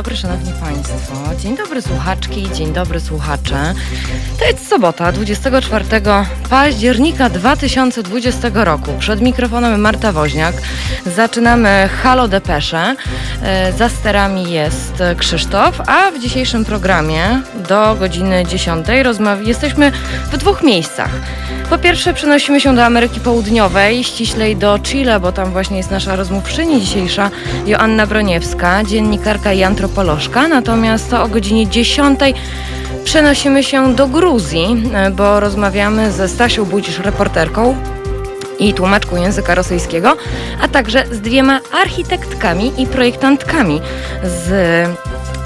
dobry, szanowni państwo. Dzień dobry, słuchaczki. Dzień dobry, słuchacze. To jest sobota, 24 października 2020 roku. Przed mikrofonem Marta Woźniak. Zaczynamy Halo Depesze. E, za sterami jest Krzysztof, a w dzisiejszym programie do godziny 10 rozmawiamy. Jesteśmy w dwóch miejscach. Po pierwsze przenosimy się do Ameryki Południowej, ściślej do Chile, bo tam właśnie jest nasza rozmówczyni dzisiejsza, Joanna Broniewska, dziennikarka i antropolożka. Natomiast to o godzinie 10 przenosimy się do Gruzji, bo rozmawiamy ze Stasią Budzisz, reporterką i tłumaczką języka rosyjskiego, a także z dwiema architektkami i projektantkami, z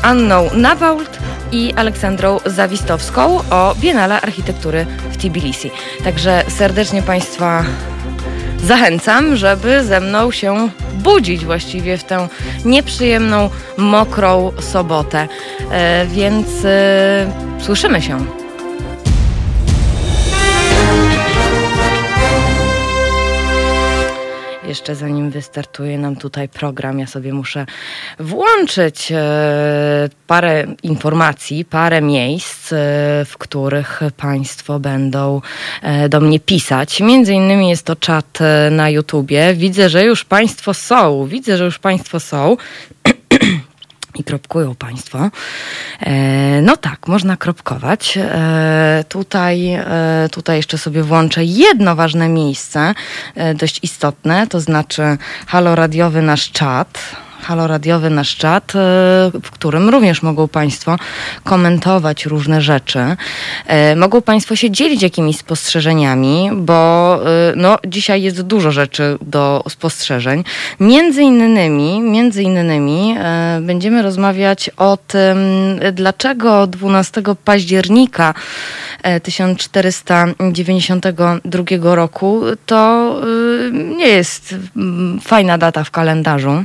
Anną Nawault i Aleksandrą Zawistowską o Biennale Architektury w Tbilisi. Także serdecznie Państwa zachęcam, żeby ze mną się budzić właściwie w tę nieprzyjemną, mokrą sobotę. E, więc e, słyszymy się. Jeszcze zanim wystartuje nam tutaj program, ja sobie muszę włączyć e, parę informacji, parę miejsc, e, w których Państwo będą e, do mnie pisać. Między innymi jest to czat na YouTubie. Widzę, że już Państwo są. Widzę, że już Państwo są. i kropkują Państwo. E, no tak, można kropkować. E, tutaj, e, tutaj jeszcze sobie włączę jedno ważne miejsce, dość istotne, to znaczy halo radiowy nasz czat. Halo Radiowy, nasz czat, e, w którym również mogą Państwo komentować różne rzeczy. E, mogą Państwo się dzielić jakimiś spostrzeżeniami, bo e, no, dzisiaj jest dużo rzeczy do spostrzeżeń. Między innymi, między innymi będziemy rozmawiać o tym, dlaczego 12 października 1492 roku to nie jest fajna data w kalendarzu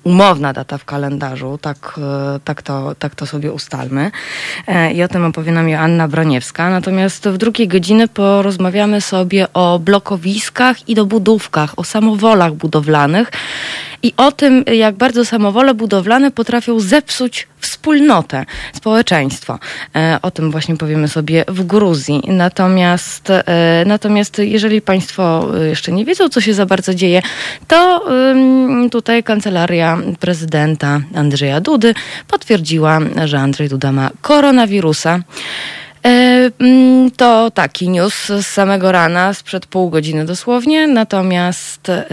umowna data w kalendarzu, tak, e, tak, to, tak to sobie ustalmy. E, I o tym opowie nam Joanna Broniewska. Natomiast w drugiej godziny porozmawiamy sobie o blokowiskach i dobudówkach, o samowolach budowlanych i o tym, jak bardzo samowole budowlane potrafią zepsuć wspólnotę, społeczeństwo. E, o tym właśnie powiemy sobie w Gruzji. Natomiast, natomiast jeżeli Państwo jeszcze nie wiedzą, co się za bardzo dzieje, to tutaj kancelaria prezydenta Andrzeja Dudy potwierdziła, że Andrzej Duda ma koronawirusa. E, mm, to taki news z samego rana, sprzed pół godziny dosłownie. Natomiast e,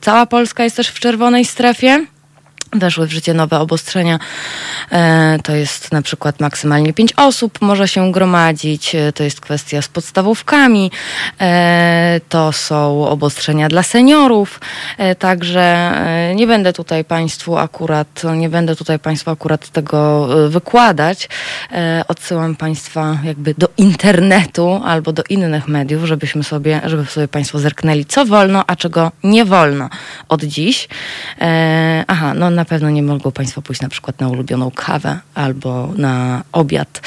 cała Polska jest też w czerwonej strefie weszły w życie nowe obostrzenia. E, to jest na przykład maksymalnie pięć osób może się gromadzić. E, to jest kwestia z podstawówkami. E, to są obostrzenia dla seniorów. Także nie będę tutaj Państwu akurat, nie będę tutaj Państwu akurat tego wykładać. Odsyłam Państwa jakby do internetu albo do innych mediów, żebyśmy sobie, żeby sobie Państwo zerknęli, co wolno, a czego nie wolno od dziś. Aha, no na pewno nie mogą Państwo pójść na przykład na ulubioną kawę albo na obiad,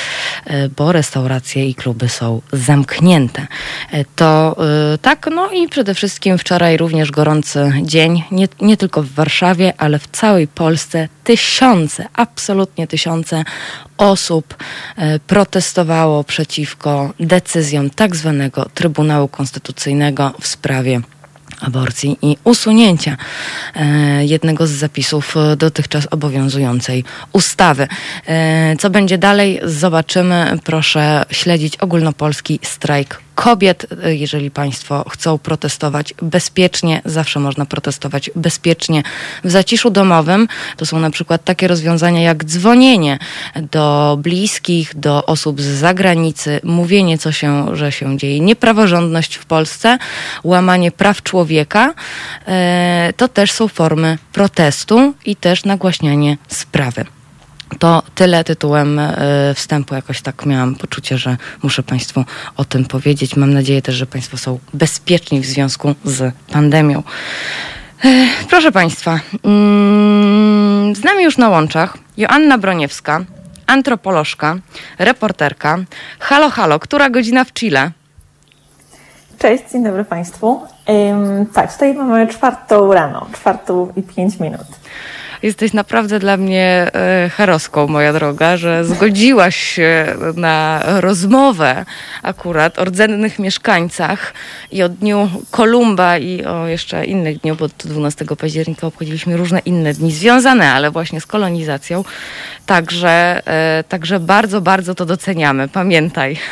e, bo restauracje i kluby są zamknięte. E, to e, tak, no i przede wszystkim wczoraj również gorący dzień, nie, nie tylko w Warszawie, ale w całej Polsce. Tysiące, absolutnie tysiące osób protestowało przeciwko decyzjom tak zwanego Trybunału Konstytucyjnego w sprawie aborcji i usunięcia e, jednego z zapisów dotychczas obowiązującej ustawy. E, co będzie dalej, zobaczymy. Proszę śledzić ogólnopolski strajk kobiet. Jeżeli Państwo chcą protestować bezpiecznie, zawsze można protestować bezpiecznie w zaciszu domowym. To są na przykład takie rozwiązania jak dzwonienie do bliskich, do osób z zagranicy, mówienie, co się, że się dzieje, niepraworządność w Polsce, łamanie praw człowieka. E, to też są formy protestu i też nagłaśnianie sprawy. To tyle tytułem e, wstępu. Jakoś tak miałam poczucie, że muszę Państwu o tym powiedzieć. Mam nadzieję też, że Państwo są bezpieczni w związku z pandemią. E, proszę Państwa, mm, z nami już na łączach Joanna Broniewska, antropolożka, reporterka. Halo, halo, która godzina w Chile? Cześć, dzień dobry Państwu. tak, tutaj mamy czwartą rano, czwartą i pięć minut. Jesteś naprawdę dla mnie e, heroską, moja droga, że zgodziłaś się na rozmowę akurat o rdzennych mieszkańcach i o Dniu Kolumba i o jeszcze innych dniach, bo 12 października obchodziliśmy różne inne dni związane, ale właśnie z kolonizacją. Także, e, także bardzo, bardzo to doceniamy. Pamiętaj.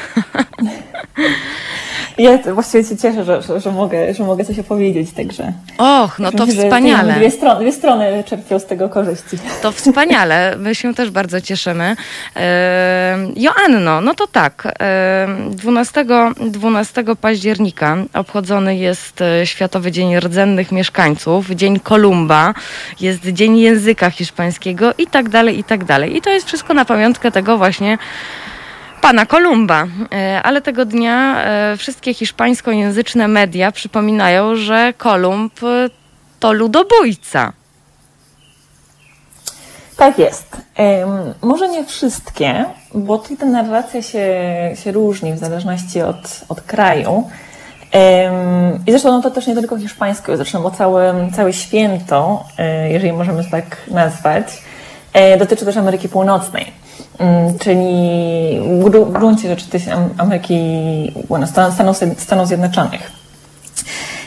Ja właściwie się cieszę, że, że, że, mogę, że mogę coś opowiedzieć, także. Och, no to myślę, wspaniale. Dwie strony, dwie strony czerpią z tego korzyści. To wspaniale. My się też bardzo cieszymy. E, Joanno, no to tak. E, 12, 12 października obchodzony jest e, Światowy Dzień Rdzennych Mieszkańców, Dzień Kolumba, jest Dzień Języka Hiszpańskiego i tak dalej, i tak dalej. I to jest wszystko na pamiątkę tego właśnie pana Kolumba. E, ale tego dnia e, wszystkie hiszpańskojęzyczne media przypominają, że Kolumb e, to ludobójca. Tak jest. może nie wszystkie, bo tutaj ta narracja się, się różni w zależności od, od kraju. I zresztą no to też nie tylko hiszpańsko, zresztą bo całe, całe święto, jeżeli możemy to tak nazwać, dotyczy też Ameryki Północnej. Mm, czyli w gruncie rzeczy Ameryki, bueno, Stanów, Stanów Zjednoczonych.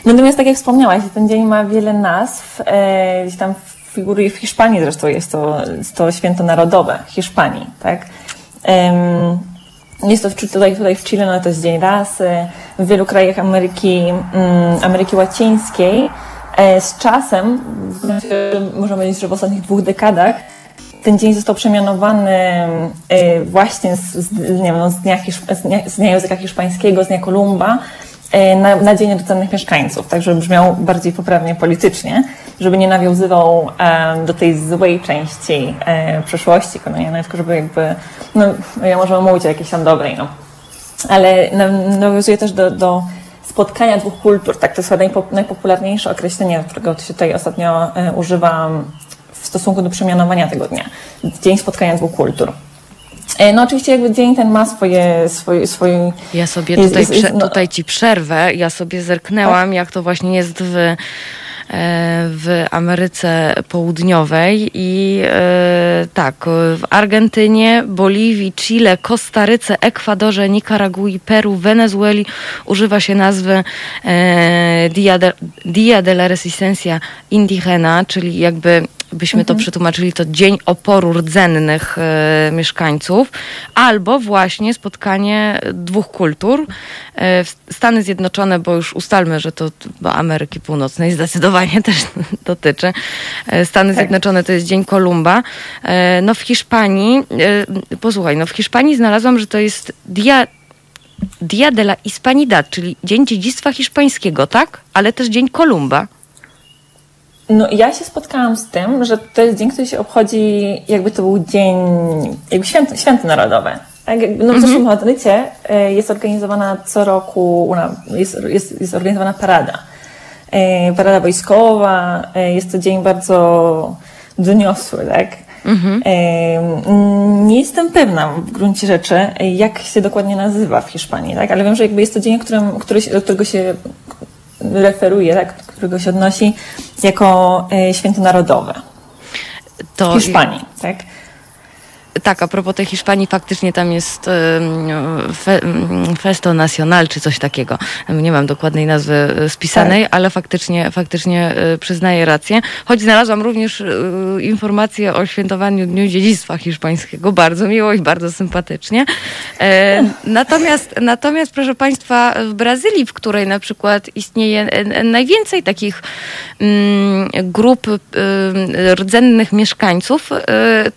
Natomiast tak jak wspomniałaś, ten dzień ma wiele nazw, e, gdzieś tam figuruje w Hiszpanii zresztą jest to, to święto narodowe Hiszpanii, tak? Jest to tutaj, tutaj w Chile, no to jest Dzień Rasy. W wielu krajach Ameryki, mm, Ameryki Łacińskiej e, z czasem, znaczy, możemy powiedzieć, że w ostatnich dwóch dekadach, ten dzień został przemianowany y, właśnie z, z, nie wiem, no, z, dnia, z, dnia, języka hiszpańskiego, z dnia Kolumba, y, na, na Dzień Rdzennych Mieszkańców, tak żeby brzmiał bardziej poprawnie politycznie, żeby nie nawiązywał do tej złej części e, przeszłości kolonialnej, tylko żeby jakby, no ja możemy mówić o jakiejś tam dobrej, no. Ale nawiązuje też do, do spotkania dwóch kultur, tak, to jest chyba najpopularniejsze określenie, którego się tutaj ostatnio używam w stosunku do przemianowania tego dnia. Dzień spotkania dwóch kultur. E, no oczywiście jakby dzień ten ma swoje... swoje, swoje ja sobie tutaj, jest, jest, no, tutaj ci przerwę. Ja sobie zerknęłam, tak? jak to właśnie jest w w Ameryce Południowej i e, tak, w Argentynie, Boliwii, Chile, Kostaryce, Ekwadorze, Nikaragui, Peru, Wenezueli używa się nazwy Dia de, Dia de la Resistencia Indigena, czyli jakby byśmy mhm. to przetłumaczyli, to Dzień Oporu Rdzennych e, Mieszkańców, albo właśnie spotkanie dwóch kultur. E, Stany Zjednoczone, bo już ustalmy, że to Ameryki Północnej zdecydowanie też dotyczy. E, Stany tak. Zjednoczone to jest Dzień Kolumba. E, no w Hiszpanii, e, posłuchaj, no w Hiszpanii znalazłam, że to jest Dia Dia de la Hispanidad, czyli Dzień Dziedzictwa Hiszpańskiego, tak? Ale też Dzień Kolumba. No ja się spotkałam z tym, że to jest dzień, który się obchodzi, jakby to był dzień, jakby święto, święto narodowe. Tak? No w zeszłym mhm. Madrycie e, jest organizowana co roku, jest, jest, jest organizowana parada. E, parada wojskowa, e, jest to dzień bardzo doniosły, tak? Mhm. Nie jestem pewna w gruncie rzeczy, jak się dokładnie nazywa w Hiszpanii, tak? ale wiem, że jakby jest to dzień, którym, który się, do którego się referuje, tak, którego się odnosi jako e, święto narodowe. To w Hiszpanii, tak? Tak, a propos tej Hiszpanii, faktycznie tam jest fe, Festo Nacional czy coś takiego. Nie mam dokładnej nazwy e, spisanej, tak. ale faktycznie, faktycznie e, przyznaję rację. Choć znalazłam również e, informację o świętowaniu Dniu Dziedzictwa Hiszpańskiego. Bardzo miło i bardzo sympatycznie. Natomiast, natomiast proszę Państwa, w Brazylii, w której na przykład istnieje najwięcej takich mm, grup rdzennych mieszkańców,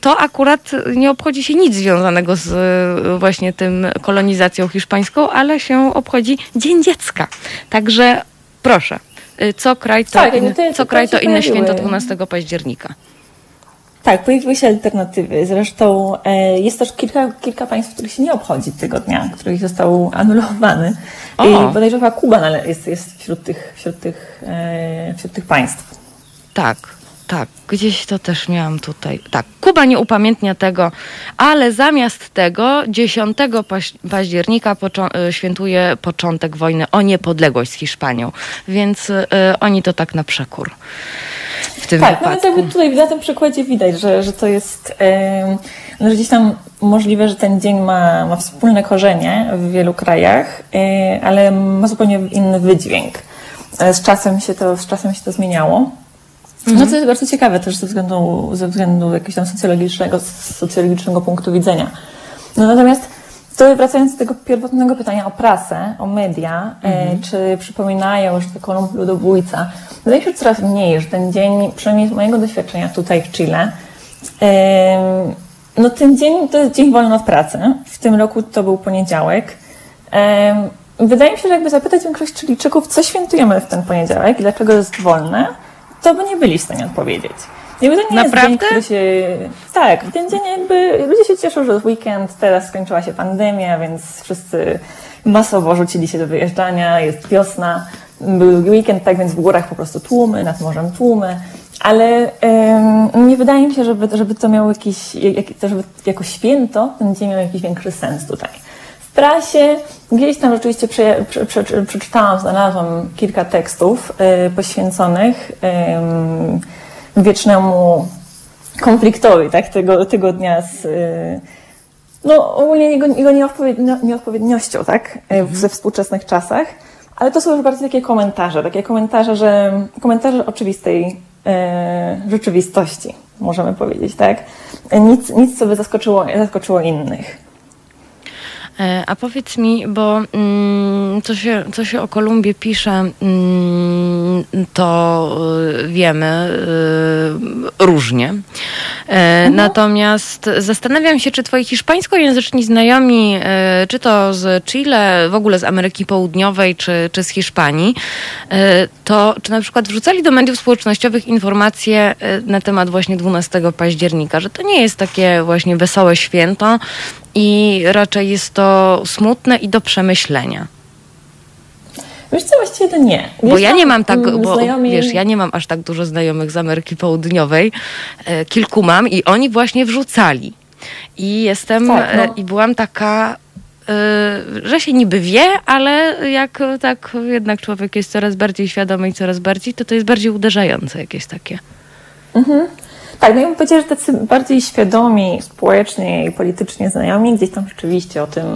to akurat nie nie obchodzi się nic związanego z e, właśnie tym kolonizacją hiszpańską, ale się obchodzi Dzień Dziecka. Także proszę, e, co kraj to, tak, inny, co kraj to inne święto 12 października. Tak, pojawiły się alternatywy. Zresztą e, jest też kilka, kilka państw, których się nie obchodzi tego dnia, których został anulowany. O. I podejrzewam, Kuba jest, jest wśród, tych, wśród, tych, e, wśród tych państw. Tak. Tak, gdzieś to też miałam tutaj. Tak, Kuba nie upamiętnia tego, ale zamiast tego 10 października y, świętuje początek wojny o niepodległość z Hiszpanią, więc y, oni to tak na przekór. tym tak, wypadku. Tak, no tutaj na tym przykładzie widać, że, że to jest, yy, że gdzieś tam możliwe, że ten dzień ma, ma wspólne korzenie w wielu krajach, yy, ale ma zupełnie inny wydźwięk. E, z czasem się to, z czasem się to zmieniało. No to jest bardzo ciekawe też ze względu, ze względu jakiegoś tam socjologicznego, socjologicznego punktu widzenia. No natomiast to wracając do tego pierwotnego pytania o prasę, o media, mhm. e, czy przypominają, że to kolumn ludobójca, wydaje się, coraz mniej, że ten dzień, przynajmniej z mojego doświadczenia tutaj w Chile, no ten dzień to jest dzień wolny od pracy. W tym roku to był poniedziałek. Wydaje mi się, że jakby zapytać większość Chilijczyków, co świętujemy w ten poniedziałek i dlaczego jest wolne, to by nie byli w stanie odpowiedzieć. Jakby to nie Naprawdę? jest dzień, się... Tak, ten dzień jakby ludzie się cieszą, że w weekend, teraz skończyła się pandemia, więc wszyscy masowo rzucili się do wyjeżdżania, jest wiosna, był długi weekend, tak więc w górach po prostu tłumy, nad morzem tłumy, ale um, nie wydaje mi się, żeby, żeby to miało jakiś, jak, żeby jako święto ten dzień miał jakiś większy sens tutaj. W prasie gdzieś tam rzeczywiście prze, prze, prze, przeczytałam, znalazłam kilka tekstów y, poświęconych y, wiecznemu konfliktowi tak, tego, tego dnia z y, no, ogólnie jego, jego nieodpowiednio, nieodpowiedniością tak, w, ze współczesnych czasach. Ale to są już bardziej takie komentarze, takie komentarze, że komentarze oczywistej e, rzeczywistości, możemy powiedzieć, tak? Nic, nic co by zaskoczyło, zaskoczyło innych. E, a powiedz mi, bo mm, co, się, co się o Kolumbii pisze, mm, to y, wiemy y, różnie. E, mhm. Natomiast zastanawiam się, czy twoi hiszpańskojęzyczni znajomi, e, czy to z Chile, w ogóle z Ameryki Południowej, czy, czy z Hiszpanii, to czy na przykład wrzucali do mediów społecznościowych informacje na temat właśnie 12 października, że to nie jest takie właśnie wesołe święto, i raczej jest to smutne i do przemyślenia. Wiesz co, właściwie to nie. Wiesz, bo ja nie mam tak, bo znajomi... wiesz, ja nie mam aż tak dużo znajomych z Ameryki Południowej. E, kilku mam i oni właśnie wrzucali. I jestem, tak, no. e, i byłam taka, e, że się niby wie, ale jak tak jednak człowiek jest coraz bardziej świadomy i coraz bardziej, to to jest bardziej uderzające jakieś takie. Mhm. Tak, no ja bym powiedziała, że tacy bardziej świadomi społecznie i politycznie znajomi gdzieś tam rzeczywiście o tym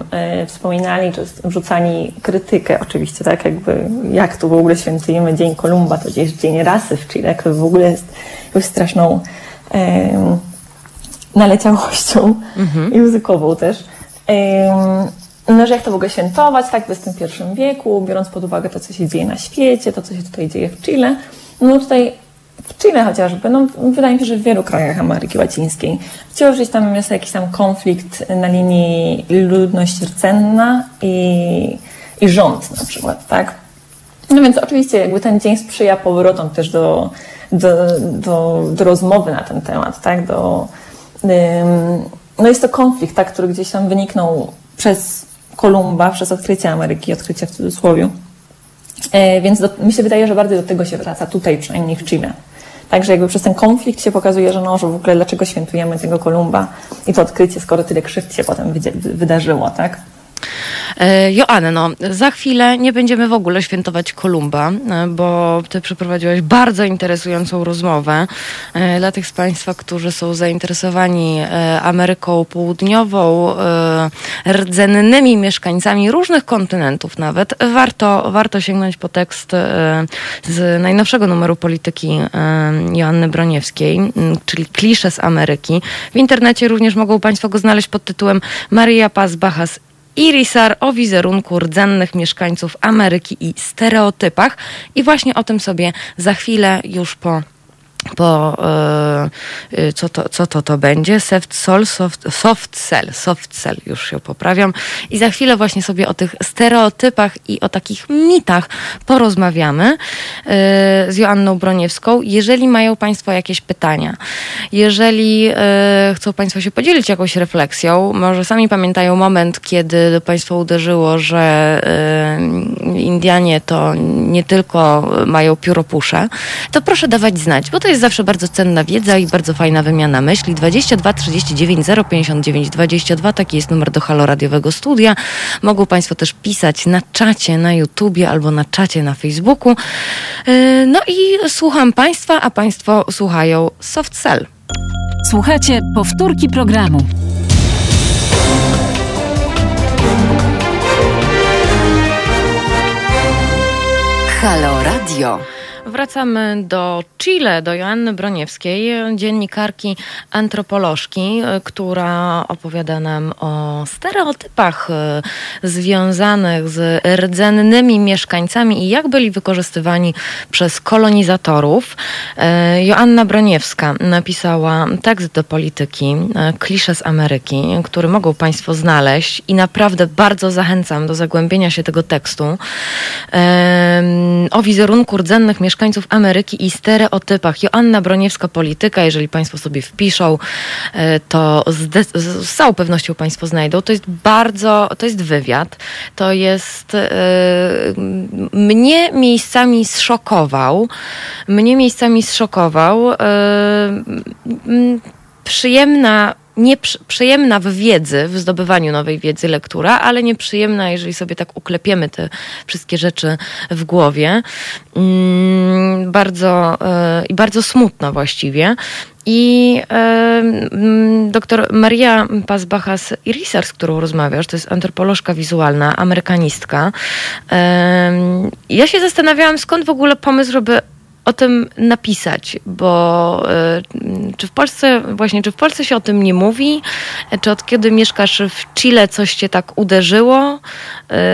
y, wspominali, czy wrzucali krytykę oczywiście, tak jakby jak tu w ogóle świętujemy Dzień Kolumba, to gdzieś Dzień Rasy w Chile, to w ogóle jest jakąś straszną y, naleciałością mhm. językową też. Y, no, że jak to w ogóle świętować, tak, w XXI wieku, biorąc pod uwagę to, co się dzieje na świecie, to, co się tutaj dzieje w Chile. No tutaj w Chile chociażby, no, wydaje mi się, że w wielu krajach Ameryki Łacińskiej wciąż jest tam jest jakiś tam konflikt na linii ludność rdzenna i, i rząd na przykład, tak? No więc oczywiście jakby ten dzień sprzyja powrotom też do, do, do, do rozmowy na ten temat, tak? Do, no jest to konflikt, tak, który gdzieś tam wyniknął przez Kolumba, przez odkrycie Ameryki, odkrycie w cudzysłowie. E, więc do, mi się wydaje, że bardzo do tego się wraca tutaj, przynajmniej w Chile. Także jakby przez ten konflikt się pokazuje, że no, że w ogóle dlaczego świętujemy tego Kolumba i to odkrycie, skoro tyle krzywd się potem wydarzyło, tak? E, Joanno, za chwilę nie będziemy w ogóle świętować Kolumba, e, bo ty przeprowadziłaś bardzo interesującą rozmowę e, dla tych z Państwa, którzy są zainteresowani Ameryką Południową, rdzennymi mieszkańcami różnych kontynentów nawet. Warto, warto sięgnąć po tekst z najnowszego numeru polityki Joanny Broniewskiej, czyli Klisze z Ameryki. W internecie również mogą Państwo go znaleźć pod tytułem Maria Paz Bachas Irisar o wizerunku rdzennych mieszkańców Ameryki i stereotypach. I właśnie o tym sobie za chwilę już po po yy, co, to, co to to będzie? Soft, soul, soft, soft cell, soft cell, już się poprawiam. I za chwilę właśnie sobie o tych stereotypach i o takich mitach porozmawiamy yy, z Joanną Broniewską. Jeżeli mają Państwo jakieś pytania, jeżeli yy, chcą Państwo się podzielić jakąś refleksją, może sami pamiętają moment, kiedy do Państwa uderzyło, że Indianie to nie tylko mają pióropusze, to proszę dawać znać, bo to jest zawsze bardzo cenna wiedza i bardzo fajna wymiana myśli. 22 39 059 22, taki jest numer do Halo Radiowego Studia. Mogą Państwo też pisać na czacie na YouTubie albo na czacie na Facebooku. E, no i słucham Państwa, a Państwo słuchają Soft Cell. Słuchacie powtórki programu. Halo Radio. Wracamy do Chile, do Joanny Broniewskiej, dziennikarki antropolożki, która opowiada nam o stereotypach e, związanych z rdzennymi mieszkańcami i jak byli wykorzystywani przez kolonizatorów. E, Joanna Broniewska napisała tekst do polityki, e, klisze z Ameryki, który mogą Państwo znaleźć i naprawdę bardzo zachęcam do zagłębienia się tego tekstu o wizerunku rdzennych mieszkańców mieszkańców Ameryki i stereotypach. Joanna Broniewska, polityka, jeżeli Państwo sobie wpiszą, e, to z, z całą pewnością Państwo znajdą. To jest bardzo, to jest wywiad, to jest, e, mnie miejscami zszokował, mnie miejscami zszokował, e, przyjemna nieprzyjemna w wiedzy, w zdobywaniu nowej wiedzy lektura, ale nieprzyjemna, jeżeli sobie tak uklepiemy te wszystkie rzeczy w głowie. Mm, bardzo e, i bardzo smutna właściwie. I e, mm, doktor Maria Pazbachas Irisar, z którą rozmawiasz, to jest antropolożka wizualna, amerykanistka. E, ja się zastanawiałam, skąd w ogóle pomysł, żeby o tym napisać, bo y, czy w Polsce, właśnie, czy w Polsce się o tym nie mówi? Czy od kiedy mieszkasz w Chile coś cię tak uderzyło?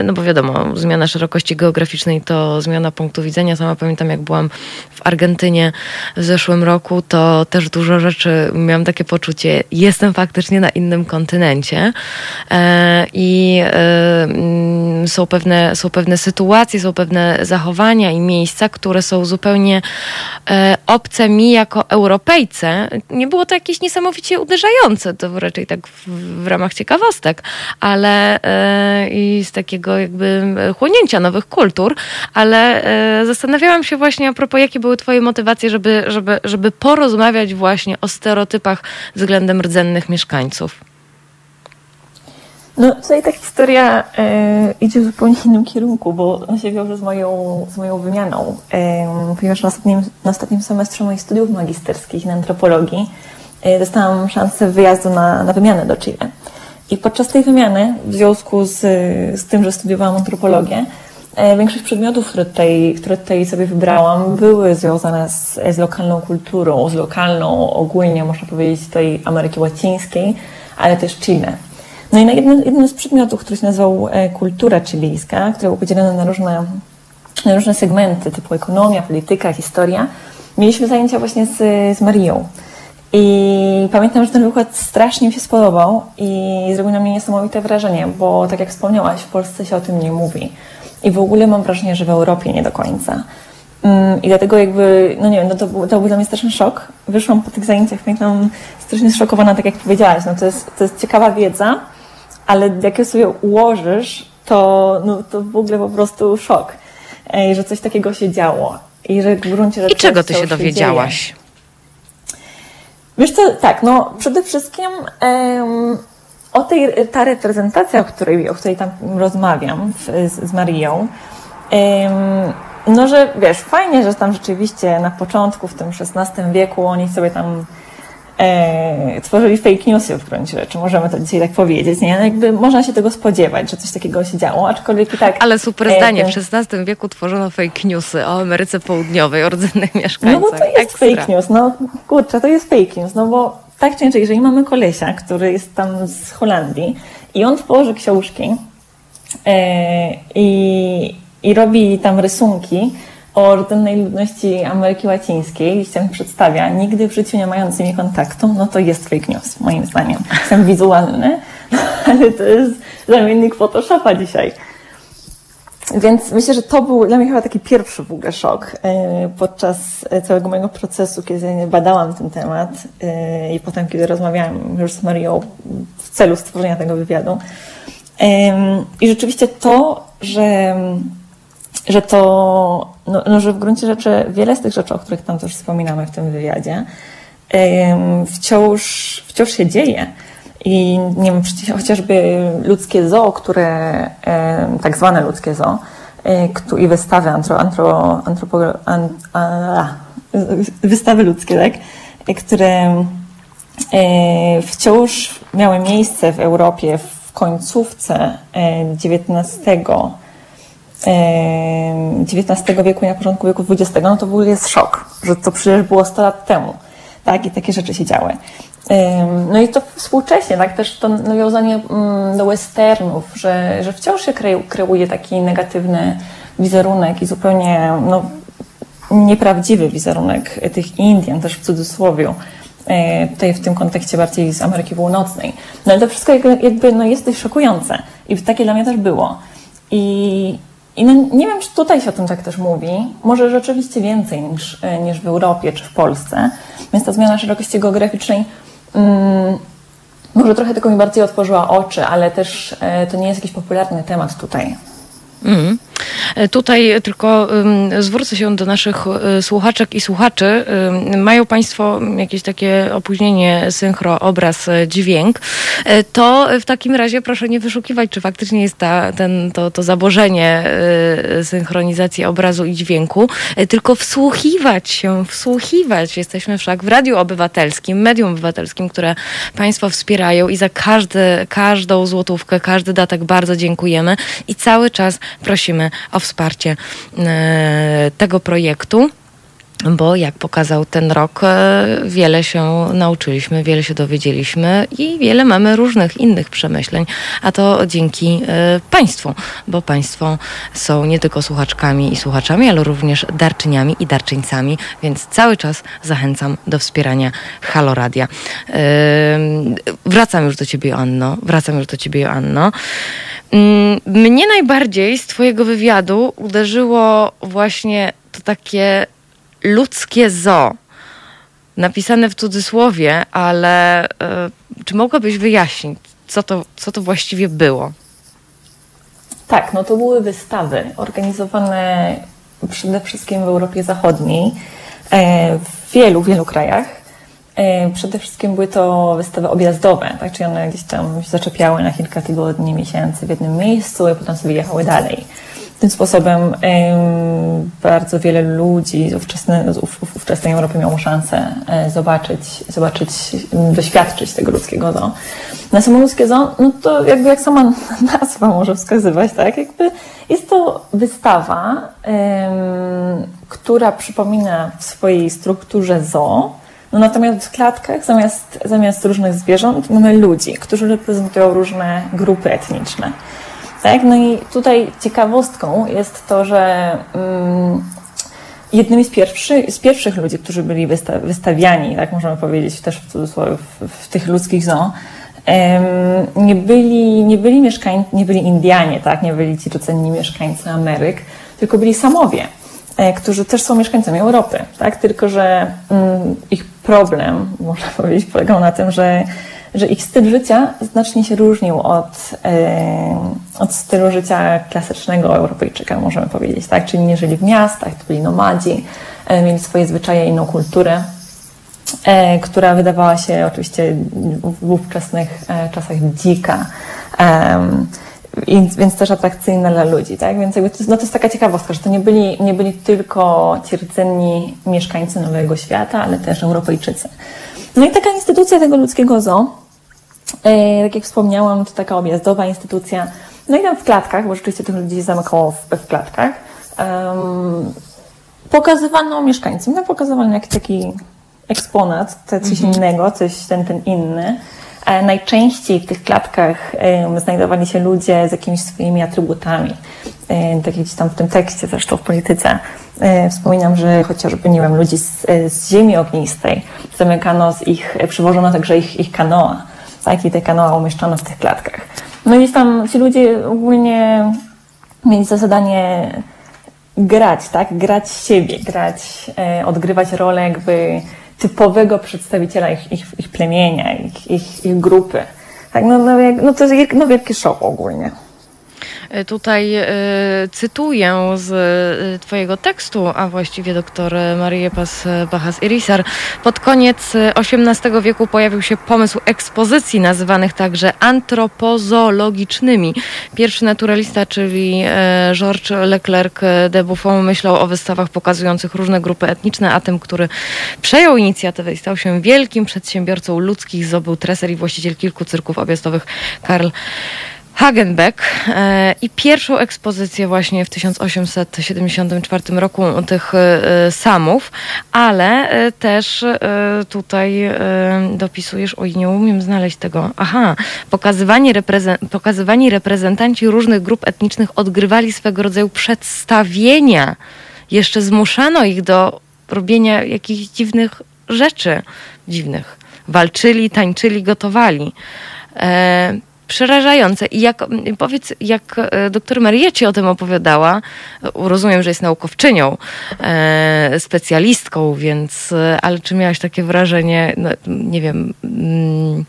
Y, no bo wiadomo, zmiana szerokości geograficznej to zmiana punktu widzenia. Sama pamiętam, jak byłam w Argentynie w zeszłym roku, to też dużo rzeczy, miałam takie poczucie, jestem faktycznie na innym kontynencie y, i mm, są pewne, są pewne sytuacje, są pewne zachowania i miejsca, które są zupełnie e, obce mi jako Europejce. Nie było to jakieś niesamowicie uderzające, to raczej tak w, w ramach ciekawostek, ale e, i z takiego jakby chłonięcia nowych kultur, ale e, zastanawiałam się właśnie a propos, jakie były twoje motywacje, żeby, żeby, żeby porozmawiać właśnie o stereotypach względem rdzennych mieszkańców. No tutaj ta historia e, idzie w zupełnie innym kierunku, bo ona się wiąże z moją, z moją wymianą, e, ponieważ na ostatnim, na ostatnim semestrze moich studiów magisterskich na antropologii e, dostałam szansę wyjazdu na, na wymianę do Chile. I podczas tej wymiany, w związku z, z tym, że studiowałam antropologię, e, większość przedmiotów, które tutaj, które tutaj sobie wybrałam, były związane z, z lokalną kulturą, z lokalną, ogólnie można powiedzieć, tej Ameryki Łacińskiej, ale też Chile. No i na jednym, jednym z przedmiotów, który się nazywał e, Kultura chilijska, który był podzielony na różne, na różne segmenty, typu ekonomia, polityka, historia, mieliśmy zajęcia właśnie z, z Marią. I pamiętam, że ten wykład strasznie mi się spodobał i zrobił na mnie niesamowite wrażenie, bo tak jak wspomniałaś, w Polsce się o tym nie mówi. I w ogóle mam wrażenie, że w Europie nie do końca. Mm, I dlatego jakby, no nie wiem, no to, był, to był dla mnie straszny szok. Wyszłam po tych zajęciach, pamiętam, strasznie zszokowana, tak jak powiedziałaś. No to jest, to jest ciekawa wiedza, ale jak je sobie ułożysz, to, no, to w ogóle po prostu szok, że coś takiego się działo. I że w gruncie rzeczy. I czego ty się dowiedziałaś? Się Wiesz co, tak, no przede wszystkim um, o tej, ta reprezentacja, o której, o której tam rozmawiam z, z Marią, um, no że wiesz, fajnie, że tam rzeczywiście na początku, w tym XVI wieku, oni sobie tam e, tworzyli fake newsy w gruncie rzeczy, możemy to dzisiaj tak powiedzieć, nie? No jakby można się tego spodziewać, że coś takiego się działo, aczkolwiek i tak... Ale super zdanie, e, w XVI wieku tworzono fake newsy o Ameryce Południowej, o rdzennych mieszkańcach. No bo to jest Ekstra. fake news, no kurczę, to jest fake news, no bo tak czy inaczej, jeżeli mamy kolesia, który jest tam z Holandii i on tworzy książki e, i, i robi tam rysunki, o rdzennej ludności Ameryki Łacińskiej, się przedstawia, nigdy w życiu nie mając z nimi kontaktu, no to jest fake news, moim zdaniem. Jestem wizualny, ale to jest zamiennik Photoshopa dzisiaj. Więc myślę, że to był dla mnie chyba taki pierwszy w ogóle szok e, podczas całego mojego procesu, kiedy badałam ten temat e, i potem, kiedy rozmawiałam już z Marią w celu stworzenia tego wywiadu. I rzeczywiście to, że że to, no, no, że w gruncie rzeczy wiele z tych rzeczy, o których tam też wspominamy w tym wywiadzie, wciąż, wciąż się dzieje. I nie wiem, chociażby ludzkie zoo, które, tak zwane ludzkie zoo, i wystawy antro, antro, antropo, an, a, wystawy ludzkie, tak? które wciąż miały miejsce w Europie w końcówce XIX XIX wieku i na początku wieku XX, no to w ogóle jest szok, że to przecież było 100 lat temu. Tak, i takie rzeczy się działy. No i to współcześnie, tak, też to nawiązanie mm, do westernów, że, że wciąż się kreuje taki negatywny wizerunek i zupełnie no, nieprawdziwy wizerunek tych Indian, też w cudzysłowie, e, tutaj w tym kontekście bardziej z Ameryki Północnej. No ale to wszystko jakby no, jest dość szokujące i takie dla mnie też było. I, i no, nie wiem, czy tutaj się o tym tak też mówi. Może rzeczywiście więcej niż, e, niż w Europie czy w Polsce. Więc ta zmiana szerokości geograficznej mm, może trochę tylko mi bardziej otworzyła oczy, ale też e, to nie jest jakiś popularny temat tutaj. Mm. Tutaj tylko zwrócę się do naszych e, słuchaczek i słuchaczy. Mają Państwo jakieś takie opóźnienie synchro, obraz, e, dźwięk. To w takim razie proszę nie wyszukiwać, czy faktycznie jest ta, ten, to, to zabożenie synchronizacji obrazu i dźwięku, tylko wsłuchiwać się, wsłuchiwać. Jesteśmy wszak w Radiu Obywatelskim, medium obywatelskim, które Państwo wspierają i za każdy, każdą złotówkę, każdy datek bardzo dziękujemy i cały czas prosimy o wsparcie e, tego projektu bo jak pokazał ten rok, e, wiele się nauczyliśmy, wiele się dowiedzieliśmy i wiele mamy różnych innych przemyśleń, a to dzięki e, Państwu, bo Państwo są nie tylko słuchaczkami i słuchaczami, ale również darczyniami i darczyńcami, więc cały czas zachęcam do wspierania Haloradia. Wracam już do Ciebie, Anno. Wracam już do Ciebie, Joanno. Mm, mnie najbardziej z Twojego wywiadu uderzyło właśnie to takie ludzkie zo. Napisane w cudzysłowie, ale y, czy mogłabyś wyjaśnić, co to, co to właściwie było? Tak, no to były wystawy organizowane przede wszystkim w Europie Zachodniej, e, w wielu, wielu krajach. E, przede wszystkim były to wystawy objazdowe, tak? czyli one gdzieś tam się zaczepiały na kilka tygodni, miesięcy w jednym miejscu i potem sobie jechały dalej. Tym sposobem bardzo wiele ludzi z ówczesnej, z ówczesnej Europy miało szansę e, zobaczyć, zobaczyć, doświadczyć tego ludzkiego zoo. Na samo ludzkie zoo, no to jakby jak sama nazwa może wskazywać, tak? Jakby jest to wystawa, która przypomina w swojej strukturze zoo, no natomiast w klatkach zamiast, zamiast różnych zwierząt mamy ludzi, którzy reprezentują różne grupy etniczne. Tak? No i tutaj ciekawostką jest to, że um, jednymi z, pierwszy, z pierwszych ludzi, którzy byli wysta wystawiani, tak możemy powiedzieć też w cudzysłowie, w, w tych ludzkich zoo, um, nie byli, nie byli mieszkańcy, nie byli Indianie, tak? nie byli ci rdzenni mieszkańcy Ameryk, tylko byli Samowie, którzy też są mieszkańcami Europy, tak? Tylko, że um, ich problem, można powiedzieć, polegał na tym, że że ich styl życia znacznie się różnił od, od stylu życia klasycznego Europejczyka, możemy powiedzieć, tak? Czyli nie żyli w miastach, to byli nomadzi, e, mieli swoje zwyczaje, inną kulturę, e, która wydawała się oczywiście w ówczesnych e, czasach dzika. Więc też atrakcyjna dla ludzi, tak? Więc jakby to, no to jest taka ciekawostka, że to nie byli, nie byli tylko ci rdzenni mieszkańcy Nowego Świata, ale też Europejczycy. No i taka instytucja tego ludzkiego zoo, e, tak jak wspomniałam, to taka objazdowa instytucja. No i tam w klatkach, bo rzeczywiście tych ludzi zamykało w, w klatkach, um, pokazywano mieszkańcom, no pokazywano jak taki eksponat, coś mhm. innego, coś ten, ten inny. E, najczęściej w tych klatkach znajdowali się ludzie z jakimiś swoimi atrybutami. E, tak jak tam w tym tekście, zresztą w polityce, e, wspominam, że chociażby, nie wiem, ludzi z, z ziemi ognistej zamykano z ich, przywożono także ich, ich kanoa, tak, i te kanoa umieszczono w tych klatkach. No i tam ci ludzie ogólnie mieli za zadanie grać, tak, grać siebie, grać, odgrywać rolę jakby typowego przedstawiciela ich, ich, ich plemienia, ich, ich, ich grupy. Tak, no, no, no to jest no, wielki szok ogólnie. Tutaj cytuję z Twojego tekstu, a właściwie doktor Marie Pas Bachas Irisar. Pod koniec XVIII wieku pojawił się pomysł ekspozycji nazywanych także antropozoologicznymi. Pierwszy naturalista, czyli Georges Leclerc de Buffon myślał o wystawach pokazujących różne grupy etniczne, a tym, który przejął inicjatywę i stał się wielkim przedsiębiorcą ludzkich, zdobył treser i właściciel kilku cyrków objazdowych Karl Hagenbeck e, i pierwszą ekspozycję właśnie w 1874 roku tych e, samów, ale e, też tutaj dopisujesz, oj nie umiem znaleźć tego, aha, pokazywani, reprezen pokazywani reprezentanci różnych grup etnicznych odgrywali swego rodzaju przedstawienia. Jeszcze zmuszano ich do robienia jakichś dziwnych rzeczy, dziwnych. Walczyli, tańczyli, gotowali przerażające. I jak, powiedz, jak e, doktor Maria ci o tym opowiadała, rozumiem, że jest naukowczynią, e, specjalistką, więc, e, ale czy miałaś takie wrażenie, no, nie wiem, mm,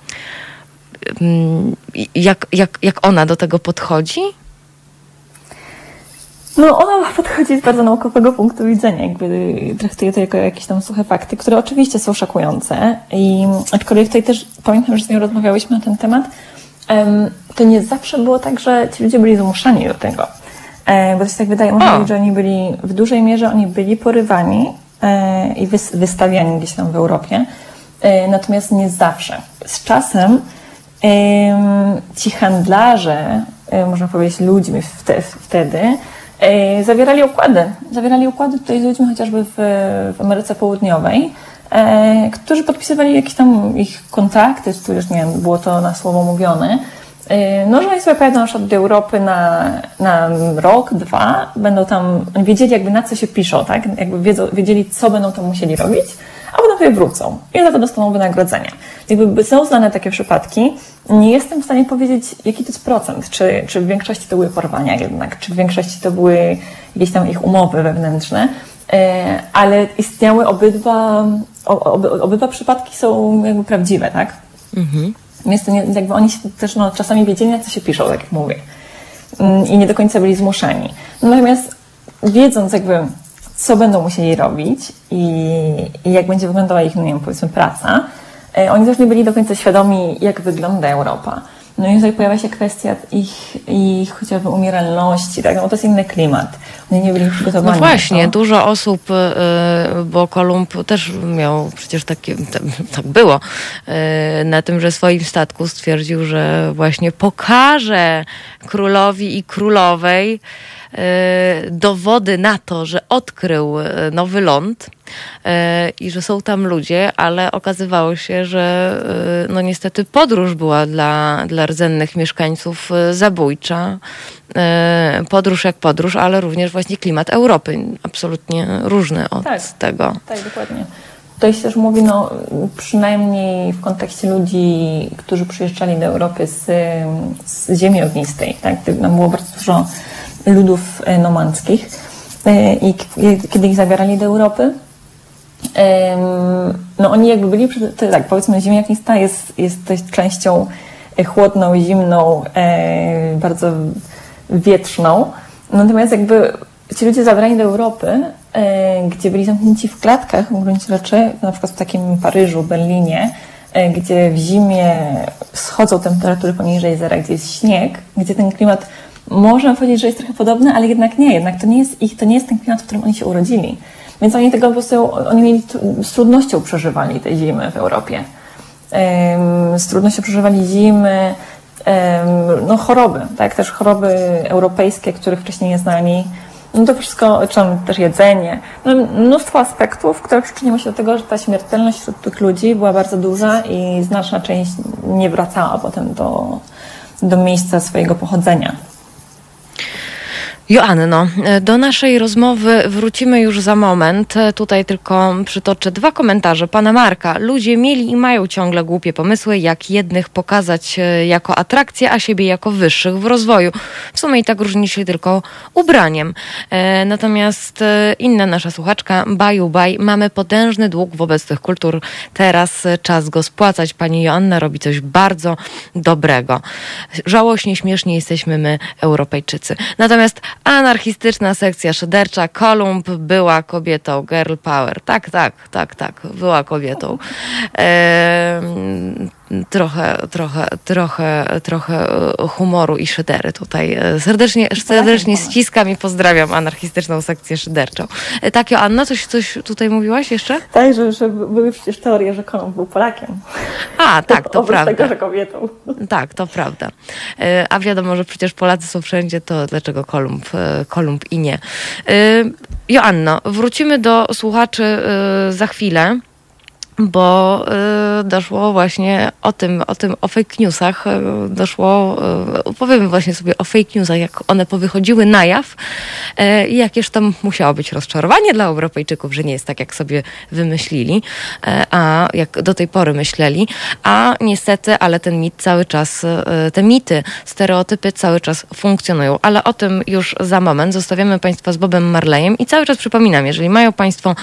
mm, jak, jak, jak ona do tego podchodzi? No, ona podchodzi z bardzo naukowego punktu widzenia, jakby traktuje to jako jakieś tam suche fakty, które oczywiście są szokujące. I aczkolwiek tutaj też pamiętam, że z nią rozmawiałyśmy na ten temat, to nie zawsze było tak, że ci ludzie byli zmuszani do tego. E, bo to się tak wydaje, można powiedzieć, że oni byli, w dużej mierze oni byli porywani e, i wystawiani gdzieś tam w Europie, e, natomiast nie zawsze. Z czasem ci handlarze, można powiedzieć ludźmi wtedy, zawierali układy. Zawierali układy tutaj z ludźmi chociażby w, w Ameryce Południowej, e, którzy podpisywali jakieś tam ich kontakty, czy już nie wiem, było to na słowo mówione. E, no, że oni sobie pojadą na do Europy na, na rok, dwa, będą tam, wiedzieli jakby na co się piszą, tak? Jakby wiedzą, wiedzieli, co będą tam musieli robić, a potem sobie wrócą i za to dostaną wynagrodzenia. Jakby są znane takie przypadki. Nie jestem w stanie powiedzieć, jaki to jest procent, czy, czy w większości to były porwania jednak, czy w większości to były jakieś tam ich umowy wewnętrzne, ale istniały obydwa, obydwa przypadki są jakby prawdziwe, tak? Mhm. Więc to nie, jakby oni też no, czasami wiedzieli, na co się piszą, tak jak mówię. Mm, I nie do końca byli zmuszani. Natomiast wiedząc jakby, co będą musieli robić i, i jak będzie wyglądała ich, no nie wiem, powiedzmy praca, e, oni też nie byli do końca świadomi, jak wygląda Europa. No i tutaj pojawia się kwestia ich, ich chociażby umieralności, tak? No bo to jest inny klimat. Oni nie byli przygotowani. No właśnie, dużo osób, y, bo Kolumb też miał przecież takie, tak było, y, na tym, że swoim statku stwierdził, że właśnie pokaże królowi i królowej, dowody na to, że odkrył e, nowy ląd e, i że są tam ludzie, ale okazywało się, że no niestety podróż była dla, dla rdzennych mieszkańców zabójcza. Podróż jak podróż, ale również właśnie klimat Europy, absolutnie różny od tak, tego. Tak, dokładnie. Tutaj się też mówi, no, przynajmniej w kontekście ludzi, którzy przyjeżdżali do Europy z, z ziemi ognistej. Tak? Nam było bardzo dużo ludów e, nomandzkich e, i kiedy ich zabierali do Europy, no oni jakby byli, tak, powiedzmy ziemia ognista jest, jest częścią e, chłodną, zimną, bardzo wietrzną. Natomiast jakby ci ludzie zabrani do Europy, gdzie byli zamknięci w klatkach w gruncie rzeczy, na przykład w takim Paryżu, Berlinie, gdzie w zimie schodzą temperatury poniżej zera, gdzie jest śnieg, gdzie ten klimat można powiedzieć, że jest trochę podobny, ale jednak nie. Jednak to nie jest ich, to nie jest ten klimat, w którym oni się urodzili. Więc oni tego po prostu, oni mieli, z trudnością przeżywali te zimy w Europie. Z trudnością przeżywali zimy, no choroby, tak, też choroby europejskie, których wcześniej nie znali. No to wszystko, czy też jedzenie, no, mnóstwo aspektów, które przyczyniły się do tego, że ta śmiertelność wśród tych ludzi była bardzo duża i znaczna część nie wracała potem do, do miejsca swojego pochodzenia. Joanno, do naszej rozmowy wrócimy już za moment. Tutaj tylko przytoczę dwa komentarze pana Marka. Ludzie mieli i mają ciągle głupie pomysły, jak jednych pokazać e, jako atrakcję, a siebie jako wyższych w rozwoju. W sumie i tak różni się tylko ubraniem. E, natomiast e, inna nasza słuchaczka, baju baj, mamy potężny dług wobec tych kultur. Teraz czas go spłacać. Pani Joanna robi coś bardzo dobrego. Żałośnie, śmiesznie jesteśmy my, Europejczycy. Natomiast Anarchistyczna sekcja szydercza. Kolumb była kobietą. Girl power. Tak, tak, tak, tak. Była kobietą. E, trochę, trochę, trochę, trochę humoru i szydery tutaj. Serdecznie, serdecznie ściskam i pozdrawiam anarchistyczną sekcję szyderczą. E, tak, Joanna, coś, coś tutaj mówiłaś jeszcze? Tak, że, że były przecież teorie, że Kolumb był Polakiem. A, tak, to prawda. tego, że kobietą. Tak, to prawda. E, a wiadomo, że przecież Polacy są wszędzie, to dlaczego Kolumb, e, Kolumb i nie. Joanno, wrócimy do słuchaczy za chwilę bo y, doszło właśnie o tym, o tym, o fake newsach, y, doszło, y, powiemy właśnie sobie o fake newsach, jak one powychodziły na jaw i jakież tam musiało być rozczarowanie dla Europejczyków, że nie jest tak, jak sobie wymyślili, a jak do tej pory myśleli, a niestety, ale ten mit cały czas, te mity, stereotypy cały czas funkcjonują, ale o tym już za moment. Zostawiamy Państwa z Bobem Marlejem i cały czas przypominam, jeżeli mają Państwo,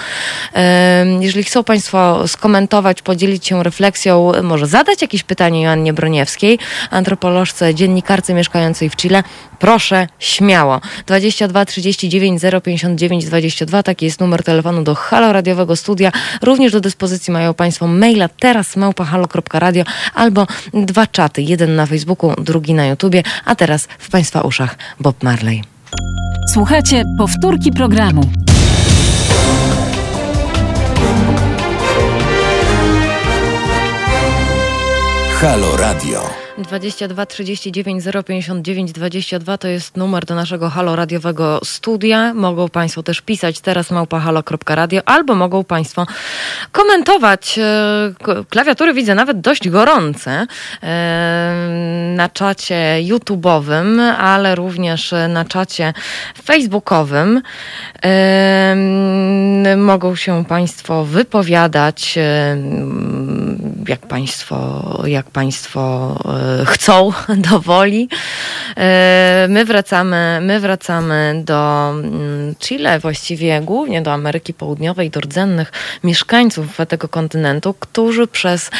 jeżeli chcą Państwo skomentować skomentować, podzielić się refleksją, może zadać jakieś pytanie Joannie Broniewskiej, antropolożce, dziennikarce mieszkającej w Chile, proszę śmiało. 22 39 059 22, taki jest numer telefonu do Halo Radiowego Studia. Również do dyspozycji mają Państwo maila teraz małpahalo.radio albo dwa czaty, jeden na Facebooku, drugi na YouTubie, a teraz w Państwa uszach Bob Marley. Słuchajcie powtórki programu. Halo Radio. 22 39 059 22 to jest numer do naszego halo radiowego studia. Mogą Państwo też pisać teraz małpahalo.radio albo mogą Państwo komentować. E, klawiatury widzę nawet dość gorące e, na czacie YouTube'owym, ale również na czacie Facebookowym. E, mogą się Państwo wypowiadać, jak Państwo, jak Państwo chcą do woli. E, my wracamy, my wracamy do mm, Chile, właściwie głównie do Ameryki Południowej, do rdzennych mieszkańców tego kontynentu, którzy przez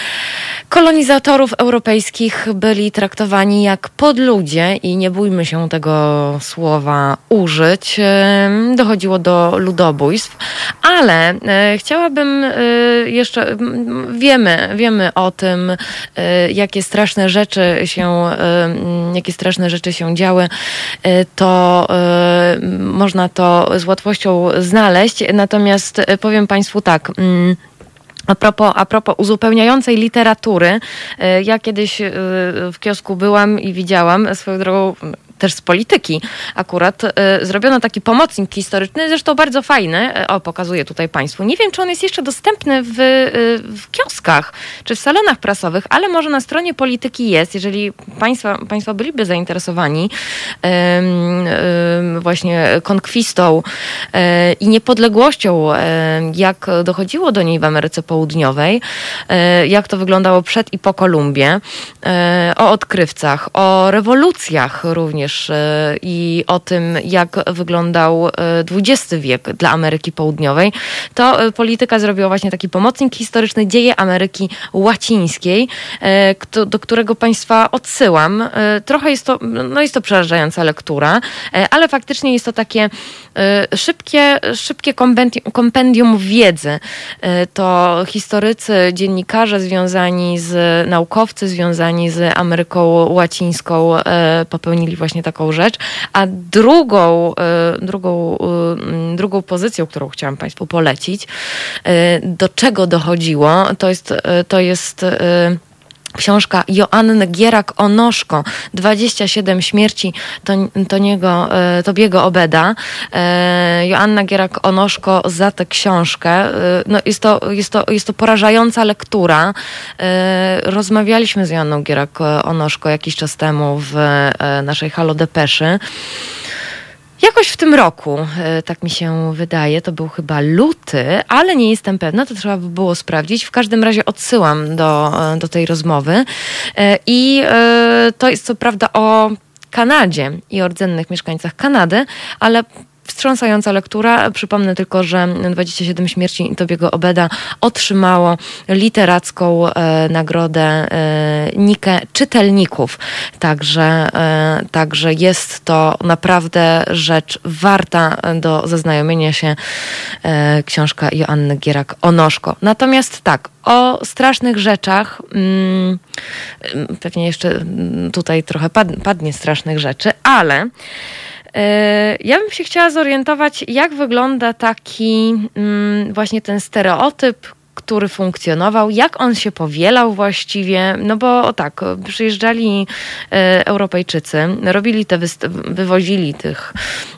kolonizatorów europejskich byli traktowani jak podludzie i nie bójmy się tego słowa użyć. E, dochodziło do ludobójstw, ale e, chciałabym jeszcze, wiemy, wiemy o tym, jakie straszne rzeczy rzeczy się, jakie straszne rzeczy się działy, e, to e, można to z łatwością znaleźć. Natomiast powiem Państwu tak. Mm, a propos, a propos uzupełniającej literatury, ja kiedyś w kiosku byłam i widziałam swoją drogą też z polityki akurat, y, zrobiono taki pomocnik historyczny, zresztą bardzo fajny, y, o pokazuję tutaj Państwu. Nie wiem, czy on jest jeszcze dostępny w, y, w kioskach, czy w salonach prasowych, ale może na stronie polityki jest, jeżeli Państwa, państwo byliby zainteresowani właśnie konkwistą i niepodległością, jak dochodziło do niej w Ameryce Południowej, jak to wyglądało przed i po Kolumbie, o odkrywcach, o rewolucjach również, e, i o tym, jak wyglądał XX e, wiek dla Ameryki Południowej, to e, polityka zrobiła właśnie taki pomocnik historyczny Dzieje Ameryki Łacińskiej, do którego Państwa odsyłam. Trochę jest to, no jest to przerażająca lektura, ale faktycznie jest to takie szybkie, szybkie kompendium wiedzy. To historycy, dziennikarze związani z, naukowcy związani z Ameryką Łacińską popełnili właśnie taką rzecz. A drugą, drugą, drugą pozycją, którą chciałam Państwu polecić, do czego dochodziło, to jest, to jest Książka Joanny Gierak-Onoszko, 27 śmierci Toniego, Tobiego Obeda. Joanna Gierak-Onoszko za tę książkę. No jest, to, jest, to, jest to porażająca lektura. Rozmawialiśmy z Joanną Gierak-Onoszko jakiś czas temu w naszej Halo Depeszy. Jakoś w tym roku, e, tak mi się wydaje, to był chyba luty, ale nie jestem pewna, to trzeba by było sprawdzić. W każdym razie odsyłam do, e, do tej rozmowy. E, I to jest co prawda o Kanadzie i o rdzennych mieszkańcach Kanady, ale wstrząsająca lektura. Przypomnę tylko, że 27 śmierci Tobiego Obeda otrzymało literacką e, nagrodę e, czytelników. Także, e, także jest to naprawdę rzecz warta do zaznajomienia się e, książka Joanny Gierak-Onoszko. Natomiast tak, o strasznych rzeczach, mm, pewnie jeszcze tutaj trochę padnie strasznych rzeczy, ale ja bym się chciała zorientować, jak wygląda taki mm, właśnie ten stereotyp, który funkcjonował, jak on się powielał właściwie, no bo tak, przyjeżdżali e, Europejczycy, robili te, wywozili tych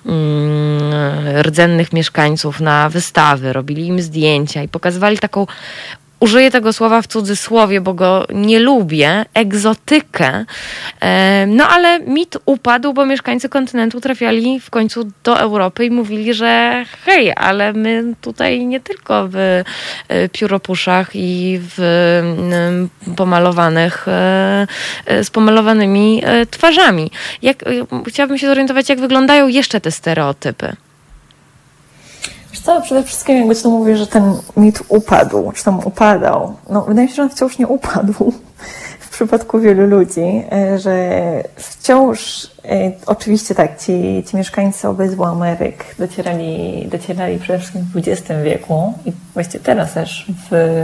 mm, rdzennych mieszkańców na wystawy, robili im zdjęcia i pokazywali taką użyję tego słowa w cudzysłowie, bo go nie lubię, egzotykę. E, no ale mit upadł, bo mieszkańcy kontynentu trafiali w końcu do Europy i mówili, że hej, ale my tutaj nie tylko w e, pióropuszach i w pomalowanych, e, z pomalowanymi twarzami. Jak, chciałabym się zorientować, jak wyglądają jeszcze te stereotypy. Co, przede wszystkim jakby to mówię, że ten mit upadł, czy tam upadał. No, wydaje mi się, że on wciąż nie upadł w przypadku wielu ludzi, e, że wciąż, e, oczywiście tak, ci, ci mieszkańcy obydwu Ameryk docierali, docierali przede wszystkim w XX wieku i właściwie teraz też w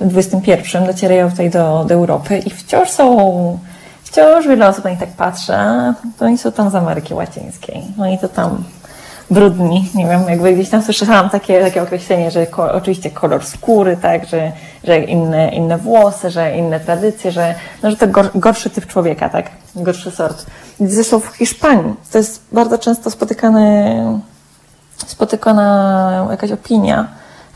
XXI docierają tutaj do, do Europy i wciąż są wciąż wiele osób na nich tak patrzy, to oni są tam z Ameryki Łacińskiej. Oni to tam brudni, nie wiem, jakby gdzieś tam słyszałam takie, takie określenie, że ko, oczywiście kolor skóry, tak, że, że inne, inne włosy, że inne tradycje, że, no, że to gor, gorszy typ człowieka, tak, gorszy sort. Zresztą w Hiszpanii. To jest bardzo często spotykany, spotykana jakaś opinia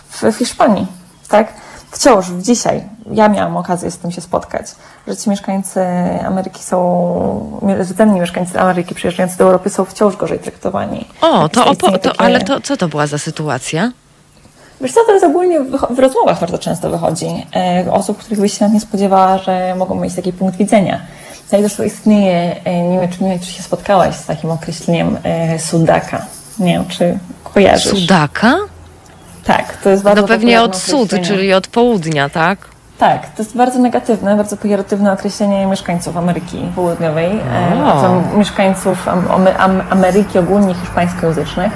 w, w Hiszpanii, tak, wciąż dzisiaj, ja miałam okazję z tym się spotkać, że ci mieszkańcy Ameryki są, rdzenni mieszkańcy Ameryki przyjeżdżający do Europy są wciąż gorzej traktowani. O, to, opo- to ale to, co to była za sytuacja? Wiesz co, to jest ogólnie w rozmowach bardzo często wychodzi. E, osób, których byś się nawet nie spodziewała, że mogą mieć taki punkt widzenia. Tutaj zresztą istnieje, e, nie wiem, czy, nie wiem, czy się spotkałaś z takim określeniem e, sudaka. Nie wiem, czy kojarzysz. Sudaka? Tak, to jest bardzo No pewnie od sud, czyli od południa, tak? Tak, to jest bardzo negatywne, bardzo pejoratywne określenie mieszkańców Ameryki Południowej, e, mieszkańców am, am, Ameryki ogólnie hiszpańskojęzycznych,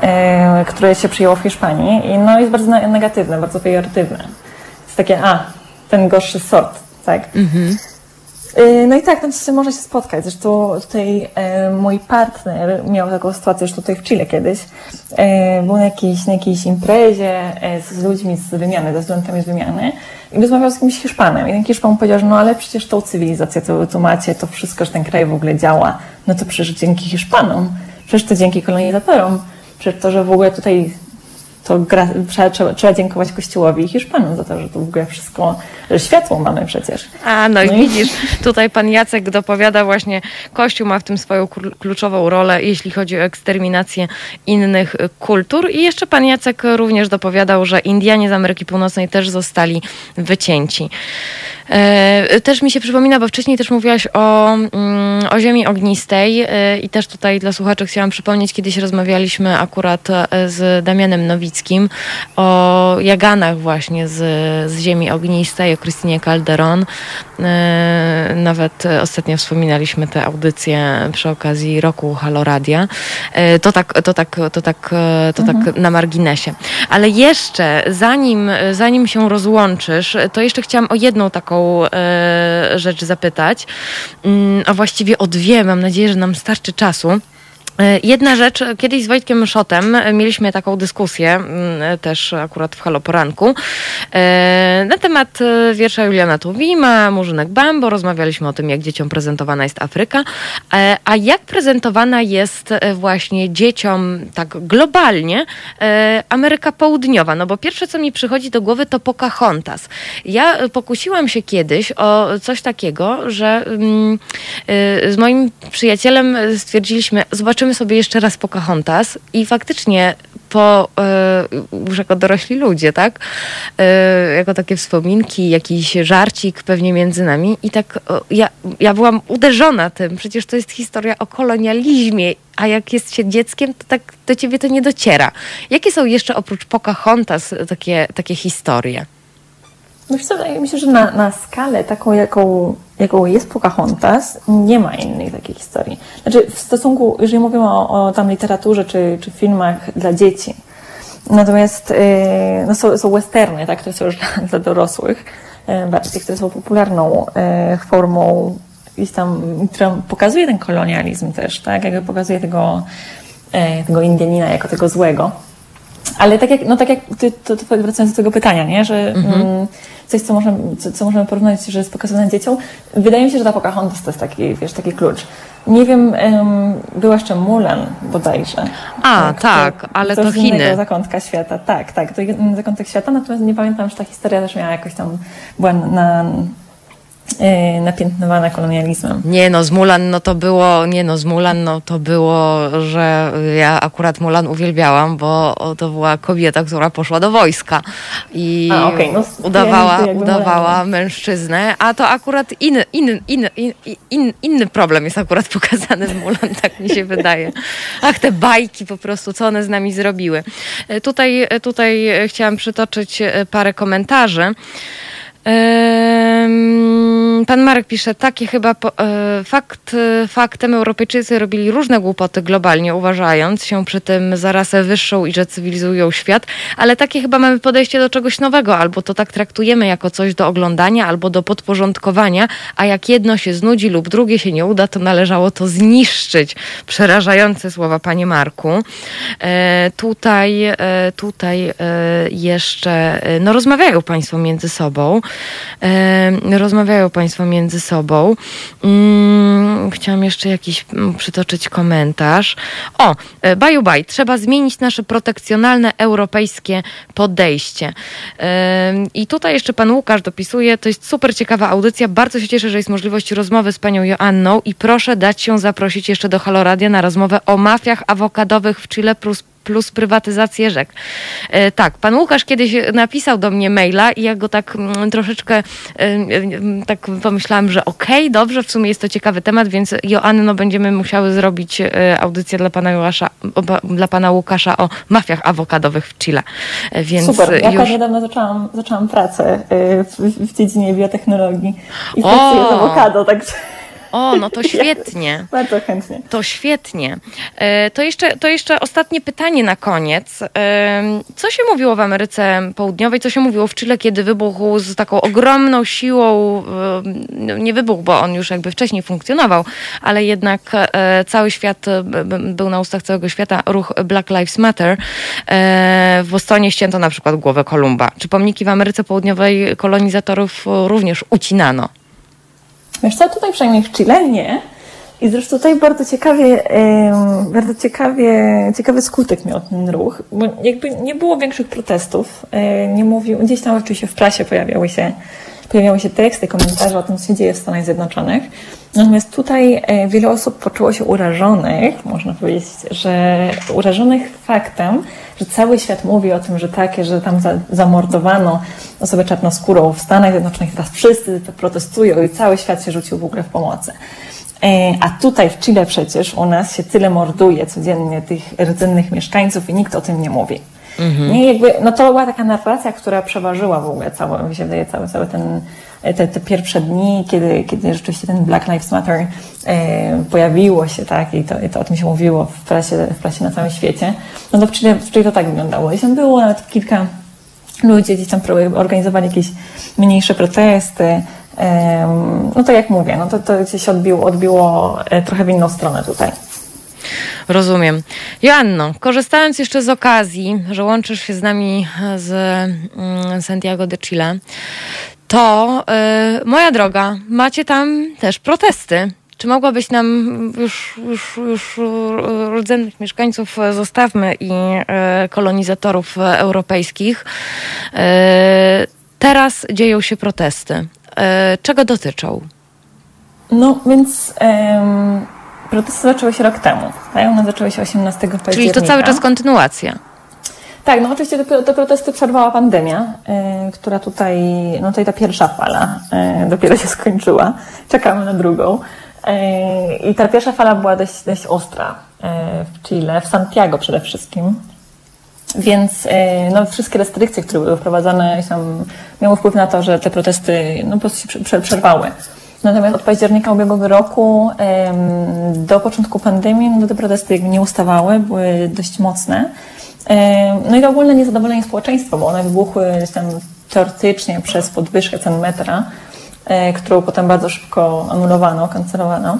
e, które się przyjęło w Hiszpanii. I no jest bardzo negatywne, bardzo pejoratywne. Jest takie, a, ten gorszy sort, tak? Mhm. Y, no i tak, tam się, można się spotkać. Zresztą tutaj e, mój partner miał taką sytuację już tutaj w Chile kiedyś. E, był na jakiejś, na jakiejś imprezie e, z, z ludźmi z wymiany, ze studentami z wymiany i rozmawiał z jakimś Hiszpanem. I ten Hiszpan powiedział, że no ale przecież tą cywilizację, co tu macie, to wszystko, że ten kraj w ogóle działa, no to przecież dzięki Hiszpanom, przecież to dzięki kolonizatorom, przecież to, że w ogóle tutaj to gra, trzeba, trzeba, trzeba, dziękować Kościołowi i Hiszpanom za to, że to w ogóle wszystko, że światło mamy przecież. A, no, no i widzisz, tutaj pan Jacek dopowiada właśnie, Kościół ma w tym swoją kluczową rolę, jeśli chodzi o eksterminację innych kultur. I jeszcze pan Jacek również dopowiadał, że Indianie z Ameryki Północnej też zostali wycięci. E, też mi się przypomina, bo wcześniej też mówiłaś o, mm, o ziemi ognistej e, i też tutaj dla słuchaczy chciałam przypomnieć, kiedyś rozmawialiśmy akurat e, z Damianem Nowickim o jaganach właśnie z, z ziemi ognistej, o Krystynie Calderon. Nawet ostatnio wspominaliśmy te audycje przy okazji roku Haloradia. To tak, to tak, to tak, to tak mhm. tak na marginesie. Ale jeszcze, zanim, zanim się rozłączysz, to jeszcze chciałam o jedną taką e, rzecz zapytać, mm, a właściwie o dwie. Mam nadzieję, że nam starczy czasu. E, jedna rzecz, kiedyś z Wojtkiem Szotem mieliśmy taką dyskusję, mm, też akurat w Halo Poranku, e, na temat e, wiersza Juliana Tuwima, Murzynek Bambo. Rozmawialiśmy o tym, jak dzieciom prezentowana jest Afryka, a jak prezentowana jest właśnie dzieciom tak globalnie Ameryka Południowa. No bo pierwsze, co mi przychodzi do głowy, to Pocahontas. Ja pokusiłam się kiedyś o coś takiego, że mm, z moim przyjacielem stwierdziliśmy, zobaczymy zobaczymy sobie jeszcze raz Pocahontas i faktycznie po, y, już jako dorośli ludzie, tak? Y, jako takie wspominki, jakiś żarcik pewnie między nami i tak ja, ja byłam uderzona tym, przecież to jest historia o kolonializmie, a jak jest się dzieckiem, to tak do ciebie to nie dociera. Jakie są jeszcze oprócz Pocahontas takie, takie historie? Się, że na, na skalę taką, jaką, jaką jest Pocahontas, nie ma innej takiej historii. Znaczy w stosunku, jeżeli mówimy o, o tam literaturze czy, czy filmach dla dzieci, natomiast yy, no są, są westerny, tak, które są już dla, dla dorosłych, yy, bardziej, które są popularną yy, formą tam, która pokazuje ten kolonializm też, tak, jakby pokazuje tego, yy, tego Indianina jako tego złego. Ale tak jak, no tak jak ty, to, to wracając do tego pytania, nie? że mhm. mm, coś, co możemy, co, co, możemy porównać, że jest pokazywane dzieciom, wydaje mi się, że ta Pocahontas to jest taki, wiesz, taki klucz. Nie wiem, um, była jeszcze Mulan bodajże. A, tak, tak ale to, to Chiny. zakątka świata, tak, tak, to zakątek świata, natomiast nie pamiętam, że ta historia też miała jakoś tam, była na, Y, napiętnowana kolonializmem. Nie no, z Mulan no to było, nie no, z Mulan no to było, że ja akurat Mulan uwielbiałam, bo to była kobieta, która poszła do wojska i a, okay. no, udawała, udawała mężczyznę, a to akurat inny, inny, inny, inny, inny problem jest akurat pokazany w Mulan, tak mi się wydaje. Ach, te bajki po prostu, co one z nami zrobiły. Y, tutaj, tutaj chciałam przytoczyć parę komentarzy. Pan Marek pisze, takie chyba po, e, fakt, e, faktem Europejczycy robili różne głupoty globalnie, uważając się przy tym za rasę wyższą i że cywilizują świat, ale takie chyba mamy podejście do czegoś nowego, albo to tak traktujemy jako coś do oglądania, albo do podporządkowania, a jak jedno się znudzi lub drugie się nie uda, to należało to zniszczyć. Przerażające słowa, panie Marku. E, tutaj, e, tutaj e, jeszcze, e, no rozmawiają państwo między sobą rozmawiają Państwo między sobą. Mm, chciałam jeszcze jakiś mm, przytoczyć komentarz. O, e, baju baj, trzeba zmienić nasze protekcjonalne europejskie podejście. I tutaj jeszcze Pan Łukasz dopisuje, to jest super ciekawa audycja, bardzo się cieszę, że jest możliwość rozmowy z Panią Joanną i proszę dać się zaprosić jeszcze do Haloradia na rozmowę o mafiach awokadowych w Chile plus plus prywatyzację rzek. E, tak, pan Łukasz kiedyś napisał do mnie maila i ja go tak mm, troszeczkę e, tak pomyślałam, że okej, okay, dobrze, w sumie jest to ciekawy temat, więc Joanno będziemy musiały zrobić e, audycję dla pana, Joasza, dla pana Łukasza o mafiach awokadowych w Chile. Więc Super, ja już... niedawno zaczęłam, zaczęłam pracę w, w dziedzinie biotechnologii i pracuję z awokado, także... O, no to świetnie. Bardzo chętnie. To świetnie. E, to jeszcze, to jeszcze ostatnie pytanie na koniec. E, co się mówiło w Ameryce Południowej, co się mówiło w Chile, kiedy wybuchł z taką ogromną siłą, e, nie wybuchł, bo on już jakby wcześniej funkcjonował, ale jednak cały świat, był na ustach całego świata ruch Black Lives Matter. W Bostonie ścięto na przykład głowę Kolumba. Czy pomniki w Ameryce Południowej kolonizatorów również ucinano? Wiesz co, tutaj przynajmniej w Chile nie. I zresztą tutaj bardzo ciekawie, bardzo ciekawie, ciekawy skutek miał ten ruch, bo jakby nie było większych protestów. E, nie mówił, gdzieś tam oczywiście w prasie pojawiały się, pojawiały się teksty, komentarze o tym, co się dzieje w Stanach Zjednoczonych. Natomiast tutaj e, wiele osób poczuło się urażonych, można powiedzieć, że urażonych faktem, że cały świat mówi o tym, że takie, że tam zamordowano osobę czarnoskórą w Stanach Zjednoczonych, teraz wszyscy protestują i cały świat się rzucił w ogóle w pomocy. E, a tutaj w Chile przecież u nas się tyle morduje codziennie tych rdzennych mieszkańców i nikt o tym nie mówi. Mhm. Nie, jakby, no to była taka narracja, która przeważyła w ogóle cały, mi się wydaje, cały, cały ten, te, te pierwsze dni, kiedy, kiedy rzeczywiście ten Black Lives Matter e, pojawiło się, tak, i to, i to o tym się mówiło w prasie, w prasie na całym świecie, no to w Chile, w Chile to tak wyglądało. I tam było nawet kilka ludzi gdzieś tam organizowali jakieś mniejsze protesty, no to jak mówię, no to, to się odbiło, odbiło e, trochę w inną stronę tutaj. Rozumiem. Joanno, korzystając jeszcze z okazji, że łączysz się z nami z mm, Santiago de Chile, to yy, moja droga, macie tam też protesty. Czy mogłabyś nam już, już, już rdzennych mieszkańców zostawmy i y, kolonizatorów europejskich? Y, teraz dzieją się protesty. Y, czego dotyczą? No więc protesty zaczęły się rok temu. Tak? One zaczęły się 18 października. Czyli to cały czas kontynuacja. Tak, no oczywiście te, te protesty przerwała pandemia, y, która tutaj, no tutaj ta pierwsza fala y, dopiero się skończyła. Czekamy na drugą. Y, I ta pierwsza fala była dość, dość ostra w Chile, w Santiago przede wszystkim. Więc no, wszystkie restrykcje, które były wprowadzane, tam, miały wpływ na to, że te protesty no, po prostu się przerwały. Natomiast od października ubiegłego roku do początku pandemii no, te protesty nie ustawały, były dość mocne. No i ogólne niezadowolenie społeczeństwa, bo one wybuchły tam teoretycznie przez podwyżkę cen metra, e, którą potem bardzo szybko anulowano, kancelowano.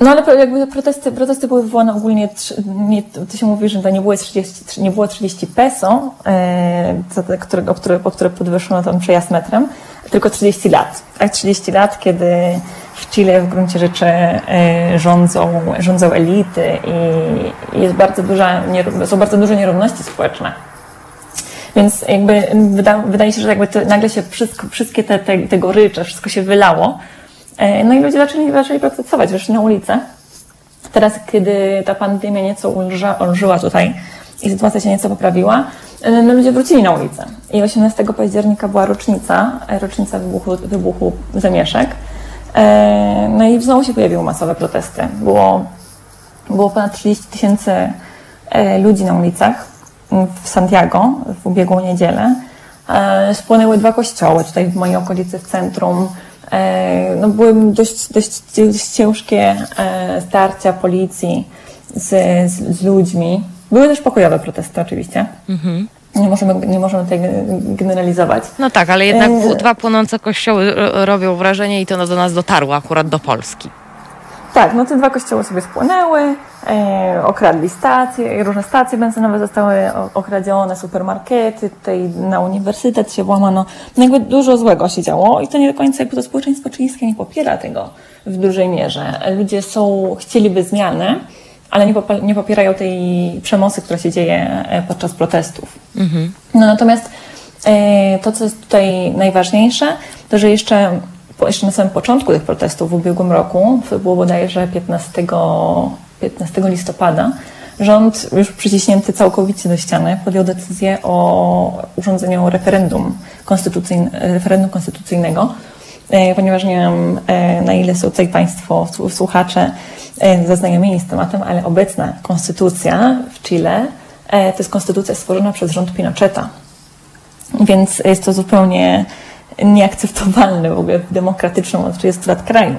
No ale jakby protesty, protesty były wywołane ogólnie, nie, to się mówi, że to nie było 30, nie było 30 peso, e, które, o, które, podwyższono tam przejazd metrem, tylko 30 lat. Tak, 30 lat, kiedy w Chile w gruncie rzeczy e, rządzą, rządzą elity i jest bardzo duża, są bardzo duże nierówności społeczne. Więc jakby wyda, wydaje się, że jakby to, nagle się wszystko, wszystkie te, te, te gorycze, wszystko się wylało. E, no i ludzie zaczęli, zaczęli protestować, wyszli na ulicę. Teraz, kiedy ta pandemia nieco ulża, ulżyła tutaj i sytuacja się nieco poprawiła, e, no ludzie wrócili na ulicę. I 18 października była rocznica, rocznica wybuchu, wybuchu zamieszek. E, no i znowu się pojawiły masowe protesty. Było, było ponad 30 tysięcy e, ludzi na ulicach w Santiago w ubiegłą niedzielę. E, spłonęły dwa kościoły tutaj w mojej okolicy, w centrum. No, były dość, dość, dość ciężkie starcia policji z, z, z ludźmi. Były też pokojowe protesty oczywiście. Mhm. Nie możemy, nie możemy tutaj generalizować. No tak, ale jednak e... dwa płonące kościoły robią wrażenie i to do nas dotarło akurat do Polski. Tak, no te dwa kościoły sobie spłonęły, e, okradli stacje, różne stacje benzynowe zostały okradzione, supermarkety, tutaj na uniwersytet się włamano. No jakby dużo złego się działo i to nie do końca jakby to społeczeństwo chilijskie nie popiera tego w dużej mierze. Ludzie są, chcieliby zmiany, ale nie, nie popierają tej przemocy, która się dzieje e, podczas protestów. Mhm. No natomiast e, to, co jest tutaj najważniejsze, to że jeszcze, jeszcze na samym początku tych protestów w ubiegłym roku, było bodajże 15, 15 listopada, rząd już przyciśnięty całkowicie do ściany podjął decyzję o urządzeniu referendum, referendum konstytucyjnego, ponieważ nie wiem, na ile są tutaj Państwo, słuchacze, E, zaznajomieni z tematem, ale obecna konstytucja w Chile e, to jest konstytucja stworzona przez rząd Pinocheta. Więc jest to zupełnie nieakceptowalne w ogóle w demokratycznym od 30 lat kraju.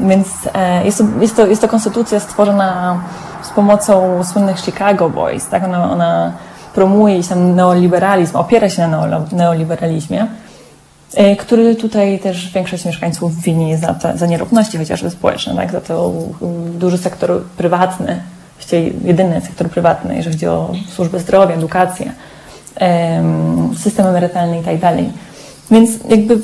Więc e, jest to, jest to, jest to konstytucja stworzona z pomocą słynnych Chicago Boys. Tak? Ona, ona promuje tam neoliberalizm, opiera się na neoliberalizmie E, który tutaj też większość mieszkańców wini za, te, za nierówności chociażby społeczne, tak? za to duży sektor prywatny, właściwie jedyny sektor prywatny, jeżeli chodzi o służbę zdrowia, edukację, system emerytalny i tak dalej. Więc jakby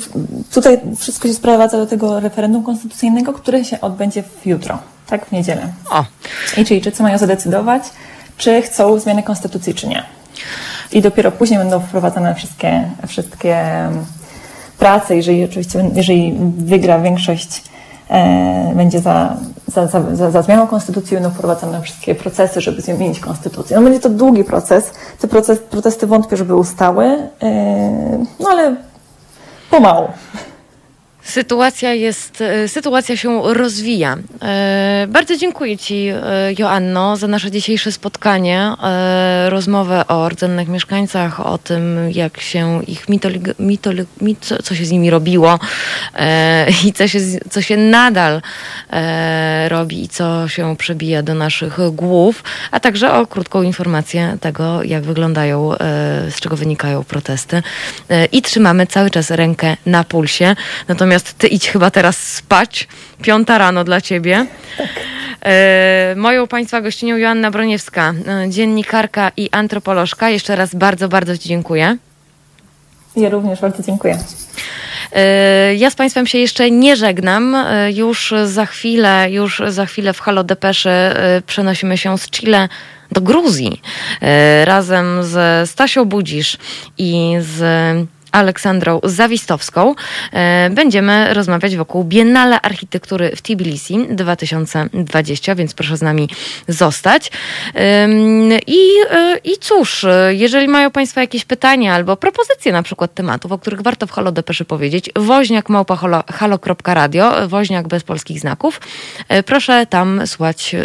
tutaj wszystko się sprowadza do tego referendum konstytucyjnego, które się odbędzie w jutro, tak, w niedzielę. O. I czyli co mają zadecydować, czy chcą zmiany konstytucji, czy nie. I dopiero później będą wprowadzane wszystkie, wszystkie pracę, jeżeli oczywiście, jeżeli wygra większość, e, będzie za, za, za, za zmianą konstytucji, będą wprowadzane wszystkie procesy, żeby zmienić konstytucję. No będzie to długi proces. Te proces, protesty wątpię, żeby ustały, e, no ale pomału. Sytuacja jest, e, sytuacja się rozwija. E, bardzo dziękuję Ci, e, Joanno, za nasze dzisiejsze spotkanie, rozmowę o rdzennych mieszkańcach, o tym, jak się ich mitoli, mitoli, mit, co się z nimi robiło i co się, co się nadal robi i co się przebija do naszych głów, a także o krótką informację tego, jak wyglądają, z czego wynikają protesty. I trzymamy cały czas rękę na pulsie. Natomiast Natomiast ty idź chyba teraz spać. Piąta rano dla ciebie. Tak. Moją Państwa gościnią Joanna Broniewska, e, dziennikarka i antropolożka. Jeszcze raz bardzo, bardzo Ci dziękuję. Ja również bardzo dziękuję. E, ja z Państwem się jeszcze nie żegnam. Już za chwilę, już za chwilę w Halo Depesze przenosimy się z Chile do Gruzji razem z Stasią Budzisz i z Aleksandrą Zawistowską. Będziemy rozmawiać wokół Biennale Architektury w Tbilisi 2020, więc proszę z nami zostać. I, i cóż, jeżeli mają Państwo jakieś pytania albo propozycje na przykład tematów, o których warto w Halo Depeszy powiedzieć, woźniak małpa halo.radio, woźniak bez polskich znaków, proszę tam słuchać,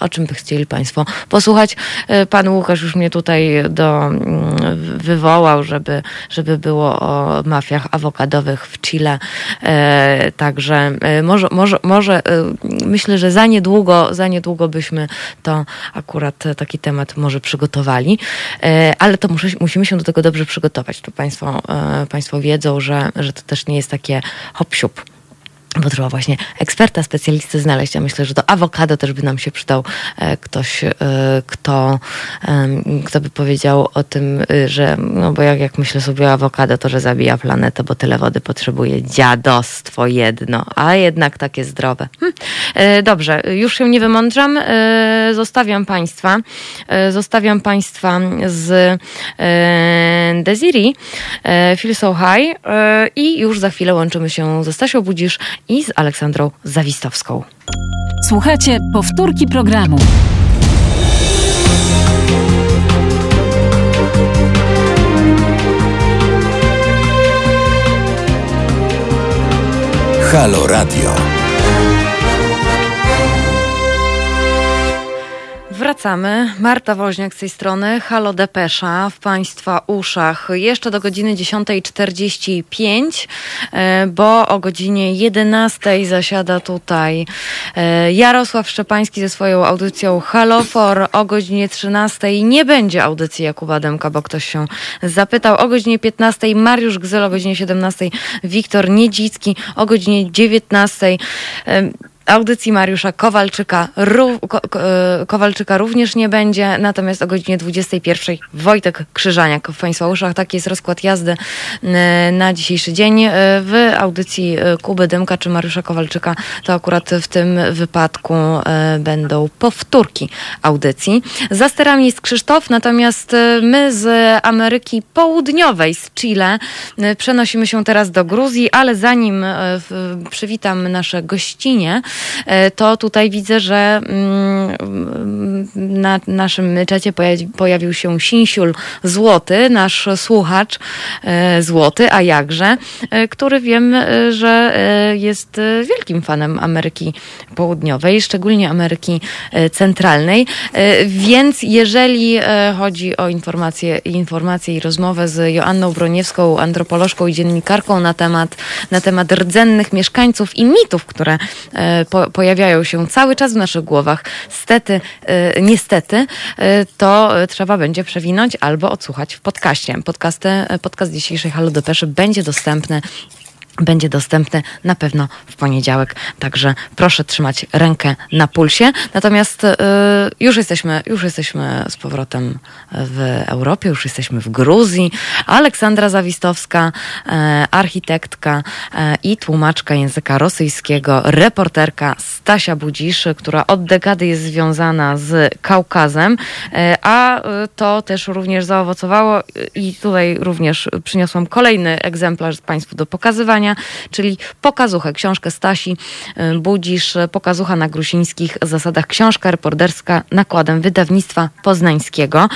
o czym by chcieli Państwo posłuchać. Pan Łukasz już mnie tutaj do, mm, wywołał, żeby, żeby było o mafiach awokadowych w Chile. E, także e, może, może, może e, myślę, że za niedługo, za niedługo byśmy to akurat taki temat może przygotowali, ale to musimy się do tego dobrze przygotować. To Państwo, państwo wiedzą, że, że to też nie jest takie hop -siup bo trzeba właśnie eksperta, specjalisty znaleźć. Ja myślę, że do awokado też by nam się przydał e, ktoś, e, kto, kto by powiedział o tym, e, że, no bo jak, jak myślę sobie o awokado, to że zabija planetę, bo tyle wody potrzebuje. Dziadostwo jedno, a jednak takie zdrowe. Hm. Dobrze, już się nie wymądrzam. Zostawiam Państwa. Zostawiam Państwa z Desiri, Feel So High i już za chwilę łączymy się ze Stasią Budzisz i z Aleksandrą Zawistowską. Słuchajcie powtórki programu. Halo Radio. Wracamy. Marta Woźniak z tej strony. Halo Depesza w Państwa uszach. Jeszcze do godziny 10.45, e, bo o godzinie 11 zasiada tutaj e, Jarosław Szczepański ze swoją audycją Halofor. O godzinie 13 nie będzie audycji Jakuba Demka, bo ktoś się zapytał. O godzinie 15 Mariusz Gzyl, o godzinie 17 Wiktor Niedzicki, o godzinie 19 Audycji Mariusza Kowalczyka, e, Kowalczyka również nie będzie, natomiast o godzinie 21 Wojtek Krzyżaniak w Państwa. Taki jest rozkład jazdy e, na dzisiejszy dzień. E, w audycji Kuby Dymka czy Mariusza Kowalczyka to akurat w tym wypadku będą powtórki audycji. Za sterami jest Krzysztof, natomiast my z Ameryki Południowej, z Chile, przenosimy się teraz do Gruzji, ale zanim przywitam nasze gościnie, to tutaj widzę, że mm, na naszym czacie pojawił się Sinsiul Złoty, nasz słuchacz e, Złoty, a jakże, e, który wiem, że jest wielkim fanem Ameryki Południowej, szczególnie Ameryki Centralnej. Więc jeżeli chodzi o informacje, informacje i rozmowę z Joanną Broniewską, antropolożką i dziennikarką na temat, na temat rdzennych mieszkańców i mitów, które po, pojawiają się cały czas w naszych głowach, stety, y, niestety, y, to trzeba będzie przewinąć albo odsłuchać w podcaście. Podcasty, podcast dzisiejszej Halo Depeszy będzie dostępny będzie dostępny na pewno w poniedziałek, także proszę trzymać rękę na pulsie. Natomiast y, już, jesteśmy, już jesteśmy z powrotem w Europie, już jesteśmy w Gruzji. Aleksandra Zawistowska, y, architektka y, i tłumaczka języka rosyjskiego, reporterka Stasia Budzisz, która od dekady jest związana z Kaukazem, a to też również zaowocowało i tutaj również przyniosłam kolejny egzemplarz Państwu do pokazywania czyli pokazuchę, książkę Stasi y, Budzisz, pokazucha na grusińskich zasadach, książka reporterska nakładem wydawnictwa poznańskiego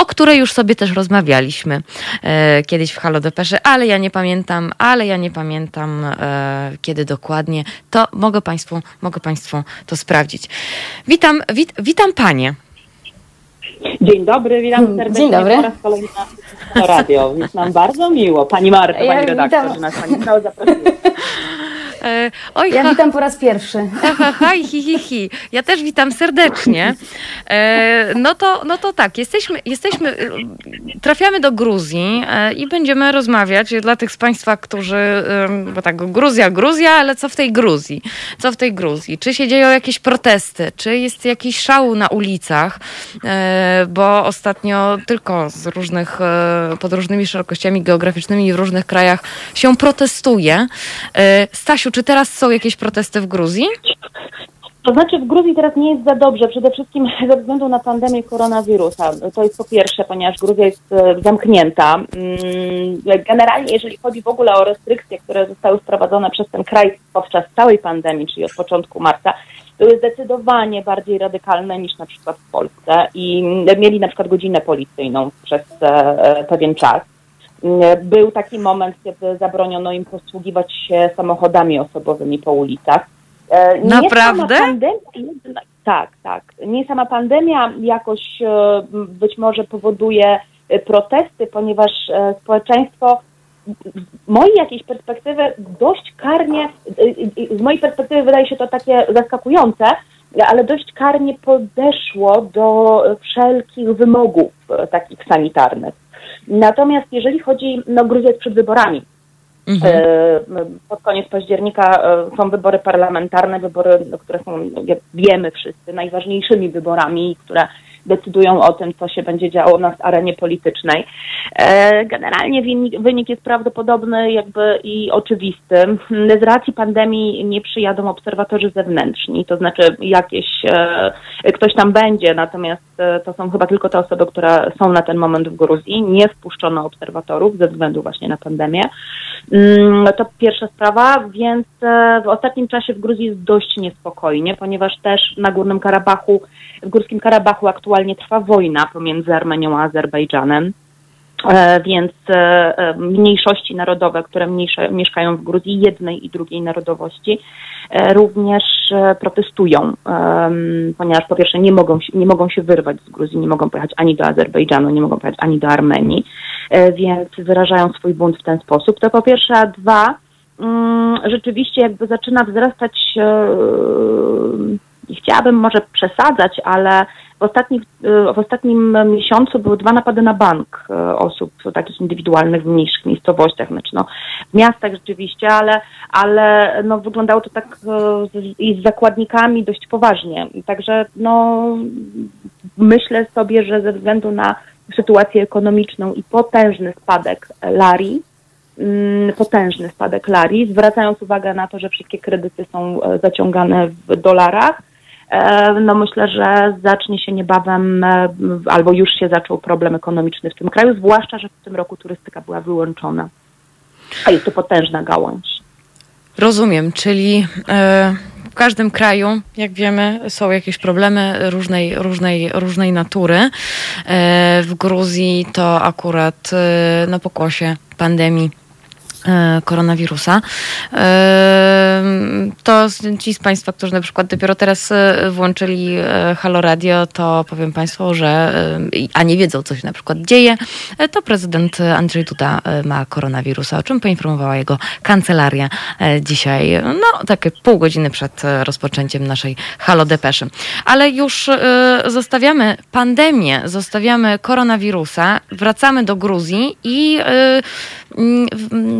o której już sobie też rozmawialiśmy e, kiedyś w Halo Depesze, ale ja nie pamiętam, ale ja nie pamiętam e, kiedy dokładnie. To mogę Państwu, mogę Państwu to sprawdzić. Witam, wit, witam Panie. Dzień dobry, witam serdecznie Dzień dobry. po raz kolejny na radio. Jest nam bardzo miło. Pani Marta, ja pani redaktor, witam. że nas Pani cały zaprosiła. E, oj, ja ha, witam po raz pierwszy. Ha, ha, ha, hi, hi, hi. Ja też witam serdecznie. E, no, to, no to tak, jesteśmy, jesteśmy, trafiamy do Gruzji e, i będziemy rozmawiać dla tych z Państwa, którzy, bo tak, Gruzja, Gruzja, ale co w tej Gruzji? Co w tej Gruzji? Czy się dzieją jakieś protesty? Czy jest jakiś szał na ulicach? Bo ostatnio tylko z różnych, pod różnymi szerokościami geograficznymi w różnych krajach się protestuje. Stasiu, czy teraz są jakieś protesty w Gruzji? To znaczy w Gruzji teraz nie jest za dobrze, przede wszystkim ze względu na pandemię koronawirusa. To jest po pierwsze, ponieważ Gruzja jest e, zamknięta. Mm, generalnie, jeżeli chodzi w ogóle o restrykcje, które zostały wprowadzone przez ten kraj podczas całej pandemii, czyli od początku marca, były zdecydowanie bardziej radykalne niż na przykład w Polsce i mieli na przykład godzinę policyjną przez e, pewien czas. Był taki moment, kiedy zabroniono im posługiwać się samochodami osobowymi po ulicach. E, nie Naprawdę? Pandemia, tak, tak. Nie sama pandemia jakoś e, być może powoduje e, protesty, ponieważ społeczeństwo z mojej jakiejś perspektywy dość karnie, z mojej perspektywy wydaje się to takie zaskakujące, ale dość karnie podeszło do wszelkich wymogów takich sanitarnych. Natomiast jeżeli chodzi, no Gruzja jest przed wyborami, Mhm. E, pod koniec października e, są wybory parlamentarne, wybory, które są, jak wiemy wszyscy, najważniejszymi wyborami, które decydują o tym, co się będzie działo na arenie politycznej. E, generalnie wynik jest prawdopodobny jakby i oczywisty. Z racji pandemii nie przyjadą obserwatorzy zewnętrzni, to znaczy jakieś, ktoś tam będzie, natomiast to są chyba tylko te osoby, które są na ten moment w Gruzji. Nie wpuszczono obserwatorów ze względu właśnie na pandemię. Mm, to pierwsza sprawa, więc e, w ostatnim czasie w Gruzji jest dość niespokojnie, ponieważ też na Górnym Karabachu, w Górskim Karabachu aktualnie trwa wojna pomiędzy Armenią a Azerbejdżanem. E, więc e, mniejszości narodowe, które mniejsze, mieszkają w Gruzji, jednej i drugiej narodowości, również protestują, ponieważ po pierwsze nie mogą, nie mogą się wyrwać z Gruzji, nie mogą pojechać ani do Azerbejdżanu, nie mogą pojechać ani do Armenii. E, więc wyrażają swój bunt w ten sposób. To po pierwsze, a dwa, mm, rzeczywiście jakby zaczyna wzrastać, nie chciałabym może przesadzać, ale w, ostatnich, e, w ostatnim miesiącu były dwa napady na bank e, osób takich indywidualnych w mniejszych miejscowościach, znaczy no, w miastach rzeczywiście, ale, ale no, wyglądało to tak i z zakładnikami dość poważnie. Także no, myślę sobie, że ze względu na sytuację ekonomiczną i potężny spadek Lari, mm, potężny spadek Lari, zwracając uwagę na to, że wszystkie kredyty są e, zaciągane w dolarach, e, no myślę, że zacznie się niebawem, e, albo już się zaczął problem ekonomiczny w tym kraju, zwłaszcza, że w tym roku turystyka była wyłączona. A jest to potężna gałąź. Rozumiem, czyli w każdym kraju, jak wiemy, są jakieś problemy różnej, różnej, różnej natury. E, w Gruzji to akurat e, na pokłosie pandemii koronawirusa. E, to ci z Państwa, którzy na przykład dopiero teraz e, włączyli Halo Radio, to powiem Państwu, że a nie wiedzą, co się na przykład dzieje, to prezydent Andrzej Duda ma koronawirusa, o czym poinformowała jego kancelaria dzisiaj, no takie pół godziny przed rozpoczęciem naszej Halo Depeszy. Ale już zostawiamy pandemię, zostawiamy koronawirusa, wracamy do Gruzji i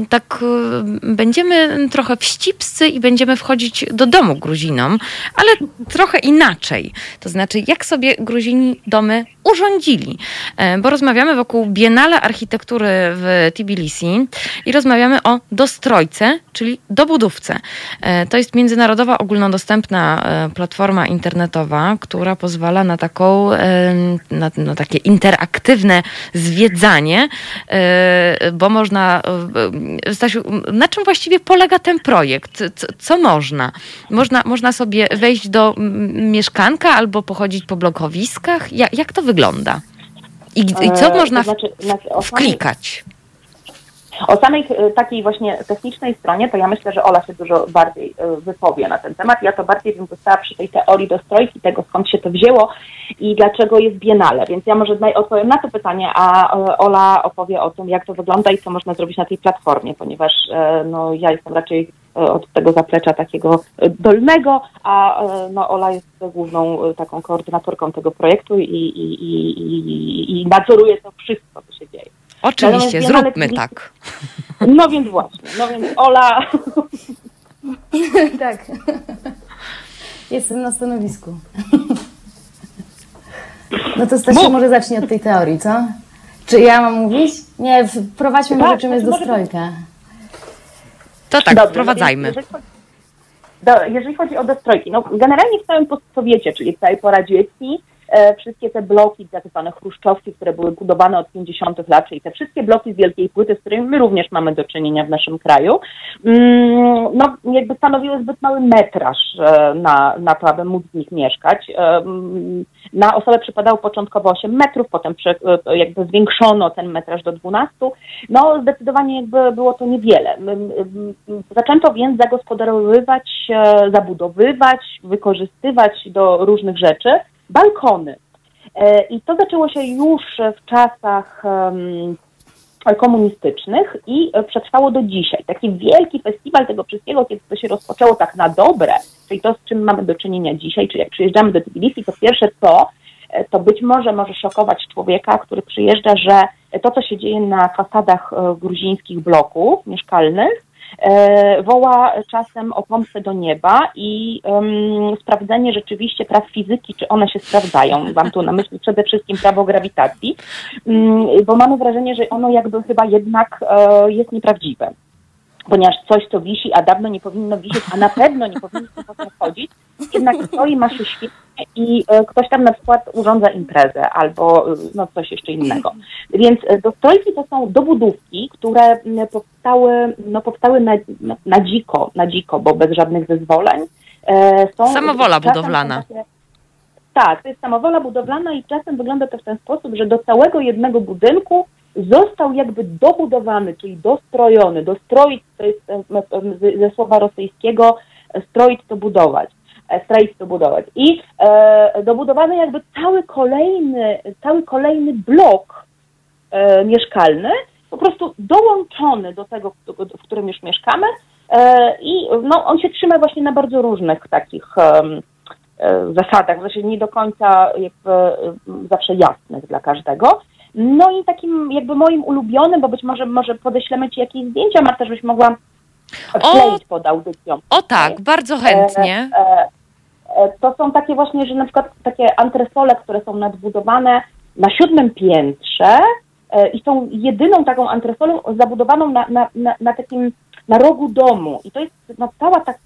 tak y, będziemy trochę wścibscy i będziemy wchodzić do domu Gruzinom, ale trochę inaczej. To znaczy, jak sobie Gruzini domy urządzili. E, bo rozmawiamy wokół Biennale Architektury w Tbilisi i rozmawiamy o dostrojce, czyli dobudówce. E, to jest międzynarodowa, ogólnodostępna e, platforma internetowa, która pozwala na taką, na, na takie interaktywne zwiedzanie, bo można Stasiu, na czym właściwie polega ten projekt? Co, co można? można? Można sobie wejść do mieszkanka albo pochodzić po blokowiskach? Jak, jak to wygląda? I, i co e, można znaczy, znaczy, wklikać? O samej e, takiej właśnie technicznej stronie, to ja myślę, że Ola się dużo bardziej e, wypowie na ten temat. Ja to bardziej bym została przy tej teorii dostrojki, tego skąd się to wzięło i dlaczego jest biennale. Więc ja może odpowiem na to pytanie, a e, Ola opowie o tym, jak to wygląda i co można zrobić na tej platformie, ponieważ no, ja jestem raczej od tego zaplecza takiego dolnego, a no, Ola jest główną taką koordynatorką tego projektu i, i, i, i, i nadzoruje to wszystko, co się dzieje. Oczywiście, zróbmy tak. No więc właśnie, no więc Ola... tak. Jestem na stanowisku. No to Stasiu może zacznie od tej teorii, co? Czy ja mam mówić? Nie, prowadźmy tak, może czym jest dostrojka. To tak, Dobrze, wprowadzajmy. do, jeżeli chodzi o dostrojki, no generalnie w całym postsowiecie, czyli w całej poradzieckiej, e, wszystkie te bloki, tak zwane chruszczowki, które były budowane od 50 lat, czyli te wszystkie bloki z wielkiej płyty, z którymi my również mamy do czynienia w naszym kraju, mm, no jakby stanowiły zbyt mały metraż e, na, na to, aby móc w nich mieszkać. E, mm, na osobę przypadało początkowo 8 metrów, potem e, jakby zwiększono ten metraż do 12. No zdecydowanie jakby było to niewiele. Zaczęto więc zagospodarowywać, e, zabudowywać, wykorzystywać do różnych rzeczy balkony. E, I to zaczęło się już w czasach komunistycznych i przetrwało do dzisiaj. Taki wielki festiwal tego wszystkiego, kiedy to się rozpoczęło tak na dobre, czyli to, z czym mamy do czynienia dzisiaj, czyli jak przyjeżdżamy do Tbilisi, to pierwsze co, e, to być może może szokować człowieka, który przyjeżdża, że to, co się dzieje na fasadach e, gruzińskich bloków mieszkalnych, woła czasem o pomstę do nieba i em, sprawdzenie rzeczywiście praw fizyki, czy one się sprawdzają. Mam tu na myśli przede wszystkim prawo grawitacji, mm, bo mamy wrażenie, że ono jakby chyba jednak e, jest nieprawdziwe. Ponieważ coś, co wisi, a dawno nie powinno wisieć, a na pewno nie powinno się potem chodzić, jednak stoi, ma się świetnie i e, ktoś tam na przykład urządza imprezę albo e, no, coś jeszcze innego. Więc e, dostrojki to są dobudówki, które powstały, no, powstały na, na, na dziko, na dziko, bo bez żadnych zezwoleń. Są, Samowola budowlana. takie- Tak, to jest samowola budowlana i czasem wygląda to w ten sposób, że do całego jednego budynku został jakby dobudowany, czyli dostrojony. Dostroić to jest e, e, ze słowa rosyjskiego e, stroić to budować. Stroić to budować. I e, dobudowany jakby cały kolejny, cały kolejny blok e, mieszkalny, po prostu dołączony do tego, w- którym już mieszkamy e, i no, on się trzyma właśnie na bardzo różnych takich e, zasadach, zasadzie nie do końca jakby zawsze jasnych dla każdego. No i takim jakby moim ulubionym, bo być może może podeślemy Ci jakieś zdjęcia, Marta, żebyś mogła wkleić pod audycją. O tak, bardzo chętnie. E, e, e, To są takie właśnie, że na przykład takie antresole, które są nadbudowane na siódmym piętrze e, i są jedyną taką antresolą zabudowaną na, na, na, na takim, na rogu domu. I to jest no, cała tak,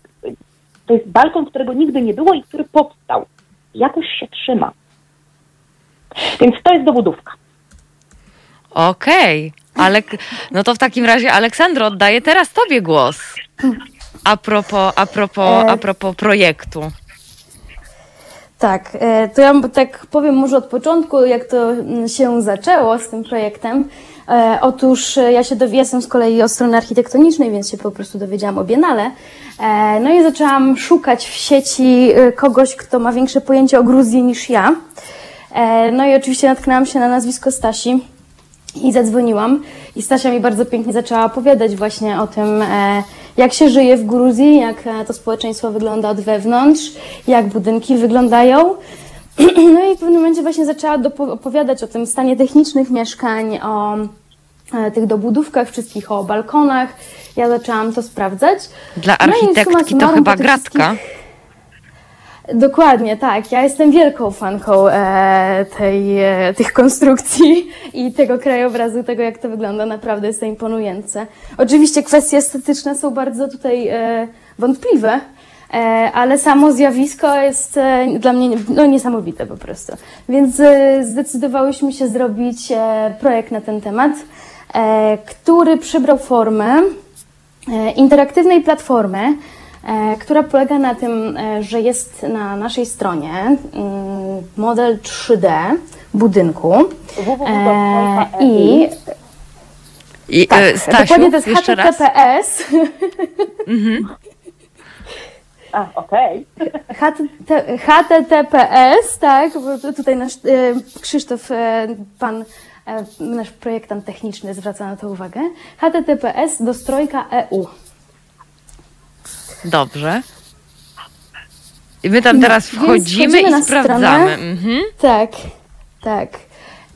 to jest balkon, którego nigdy nie było i który powstał. Jakoś się trzyma. Więc to jest dobudówka. Okej, ale no to w takim razie Aleksandro, oddaję teraz tobie głos. A propos, a propos, a propos projektu. Tak, e, to ja tak powiem może od początku, jak to mm, się zaczęło z tym projektem. E, Otóż e, ja się dowi- jestem z kolei od strony architektonicznej, więc się po prostu dowiedziałam o Biennale. E, No i zaczęłam szukać w sieci e, kogoś, kto ma większe pojęcie o Gruzji niż ja. E, No i oczywiście natknęłam się na nazwisko Stasi i zadzwoniłam. I Stasia mi bardzo pięknie zaczęła opowiadać właśnie o tym, e, jak się żyje w Gruzji, jak e, to społeczeństwo wygląda od wewnątrz, jak budynki wyglądają. No i w pewnym momencie właśnie zaczęła opowiadać o tym stanie technicznych mieszkań, o e, tych dobudówkach wszystkich, o balkonach. Ja zaczęłam to sprawdzać. Dla No summa architektki to summarum chyba gratka. Dokładnie, tak. Ja jestem wielką fanką e, tej, e, tych konstrukcji i tego krajobrazu, tego jak to wygląda. Naprawdę jest to imponujące. Oczywiście kwestie estetyczne są bardzo tutaj e, wątpliwe, e, ale samo zjawisko jest e, dla mnie no, niesamowite po prostu. Więc e, zdecydowałyśmy się zrobić e, projekt na ten temat, e, który przybrał formę e, interaktywnej platformy, która polega na tym, e, że jest na naszej stronie mm, model 3D budynku. E, I I, tak, e, Stasiu, dokładnie to jest. HTTPS. A, okej. HTT HTTPS, tak, tutaj nasz e, Krzysztof, e, pan, e, nasz projektant techniczny zwraca na to uwagę. HTTPS do strojka E EU. Dobrze. I my tam teraz więc wchodzimy i sprawdzamy. Mhm. Tak, tak.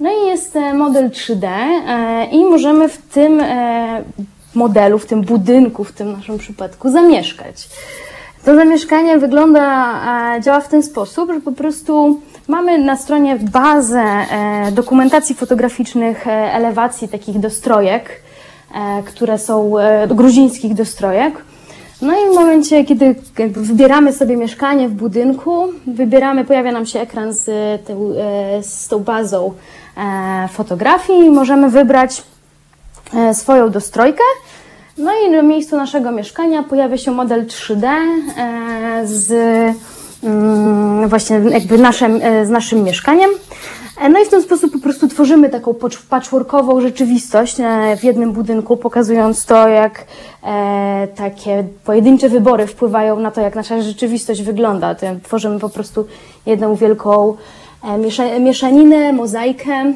No i jest e, model 3D e, i możemy w tym e, modelu, w tym budynku, w tym naszym przypadku zamieszkać. To zamieszkanie wygląda, e, działa w ten sposób, że po prostu mamy na stronie bazę e, dokumentacji fotograficznych, e, elewacji takich dostrojek, e, które są e, gruzińskich dostrojek. No i w momencie, kiedy jakby wybieramy sobie mieszkanie w budynku, wybieramy, pojawia nam się ekran z, tą, e, z tą bazą e, fotografii i możemy wybrać e, swoją dostrojkę. No i na miejscu naszego mieszkania pojawia się model 3D z mm, właśnie jakby naszym, z naszym mieszkaniem. No i w ten sposób po prostu tworzymy taką patchworkową rzeczywistość w jednym budynku, pokazując to, jak e, takie pojedyncze wybory wpływają na to, jak nasza rzeczywistość wygląda. Tworzymy po prostu jedną wielką e, mieszaninę, mozaikę.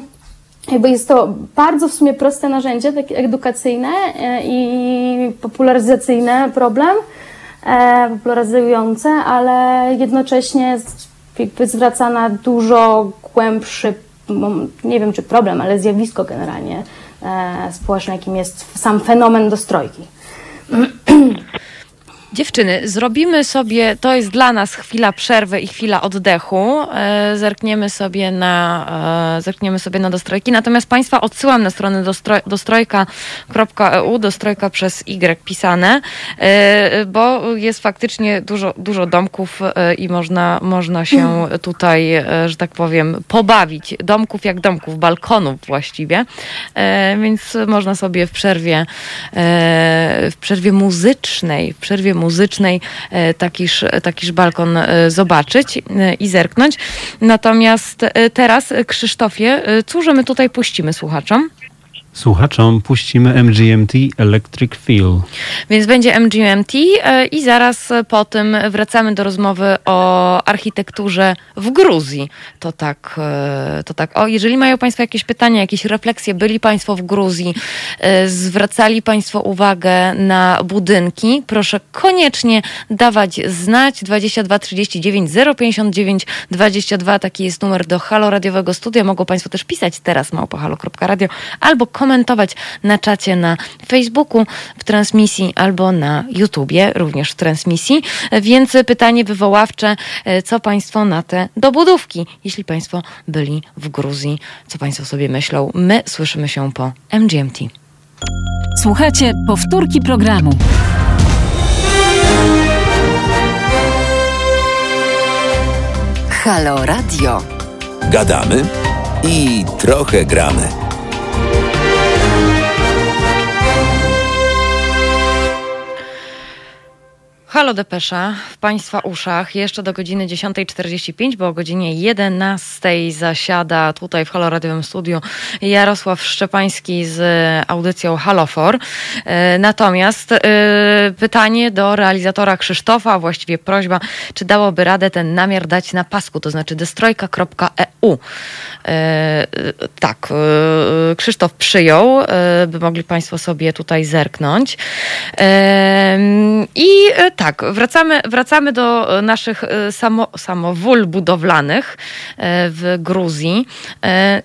Jakby jest to bardzo w sumie proste narzędzie, takie edukacyjne e, i popularyzacyjne problem, popularyzujące, ale jednocześnie jakby zwraca na dużo głębszy, nie wiem czy problem, ale zjawisko generalnie e, społeczne, jakim jest sam fenomen dostrojki. Dziewczyny, zrobimy sobie, to jest dla nas chwila przerwy i chwila oddechu. E, zerkniemy sobie na, e, zerkniemy sobie na dostrojki. Natomiast Państwa odsyłam na stronę dostroj, dostrojka.eu, dostrojka przez Y pisane, e, bo jest faktycznie dużo, dużo domków i można, można się tutaj, e, że tak powiem, pobawić. Domków jak domków, balkonów właściwie. Więc można sobie w przerwie, w przerwie muzycznej, w przerwie muzycznej muzycznej e, takiż, takiż balkon e, zobaczyć e, i zerknąć. Natomiast teraz, Krzysztofie, cóż my tutaj puścimy słuchaczom? Słuchaczom puścimy MGMT Electric Feel. Więc będzie MGMT e, i zaraz po tym wracamy do rozmowy o architekturze w Gruzji. To tak, e, to tak. O, jeżeli mają Państwo jakieś pytania, jakieś refleksje, byli Państwo w Gruzji, e, zwracali Państwo uwagę na budynki, proszę koniecznie dawać znać 22 39 059 22. Taki jest numer do Halo Radiowego Studia. Mogą Państwo też pisać teraz małpohalo.radio albo komentować na czacie na Facebooku, w transmisji albo na YouTubie, również w transmisji. Więc pytanie wywoławcze, e, co Państwo na te dobudówki, jeśli Państwo byli w Gruzji, co Państwo sobie myślą? My słyszymy się po MGMT. Słuchajcie powtórki programu. Halo Radio. Gadamy i trochę gramy. Halo Depesza w Państwa uszach jeszcze do godziny 10.45, bo o godzinie 11.00 zasiada tutaj w Halo Radiowym Studiu Jarosław Szczepański z audycją Halofor. E, natomiast e, pytanie do realizatora Krzysztofa, właściwie prośba, czy dałoby radę ten namiar dać na pasku, to znaczy destrojka.eu. E, tak, Krzysztof przyjął, by mogli Państwo sobie tutaj zerknąć. I tak, tak, wracamy, wracamy do e, naszych e, samo, samowól budowlanych e, w Gruzji.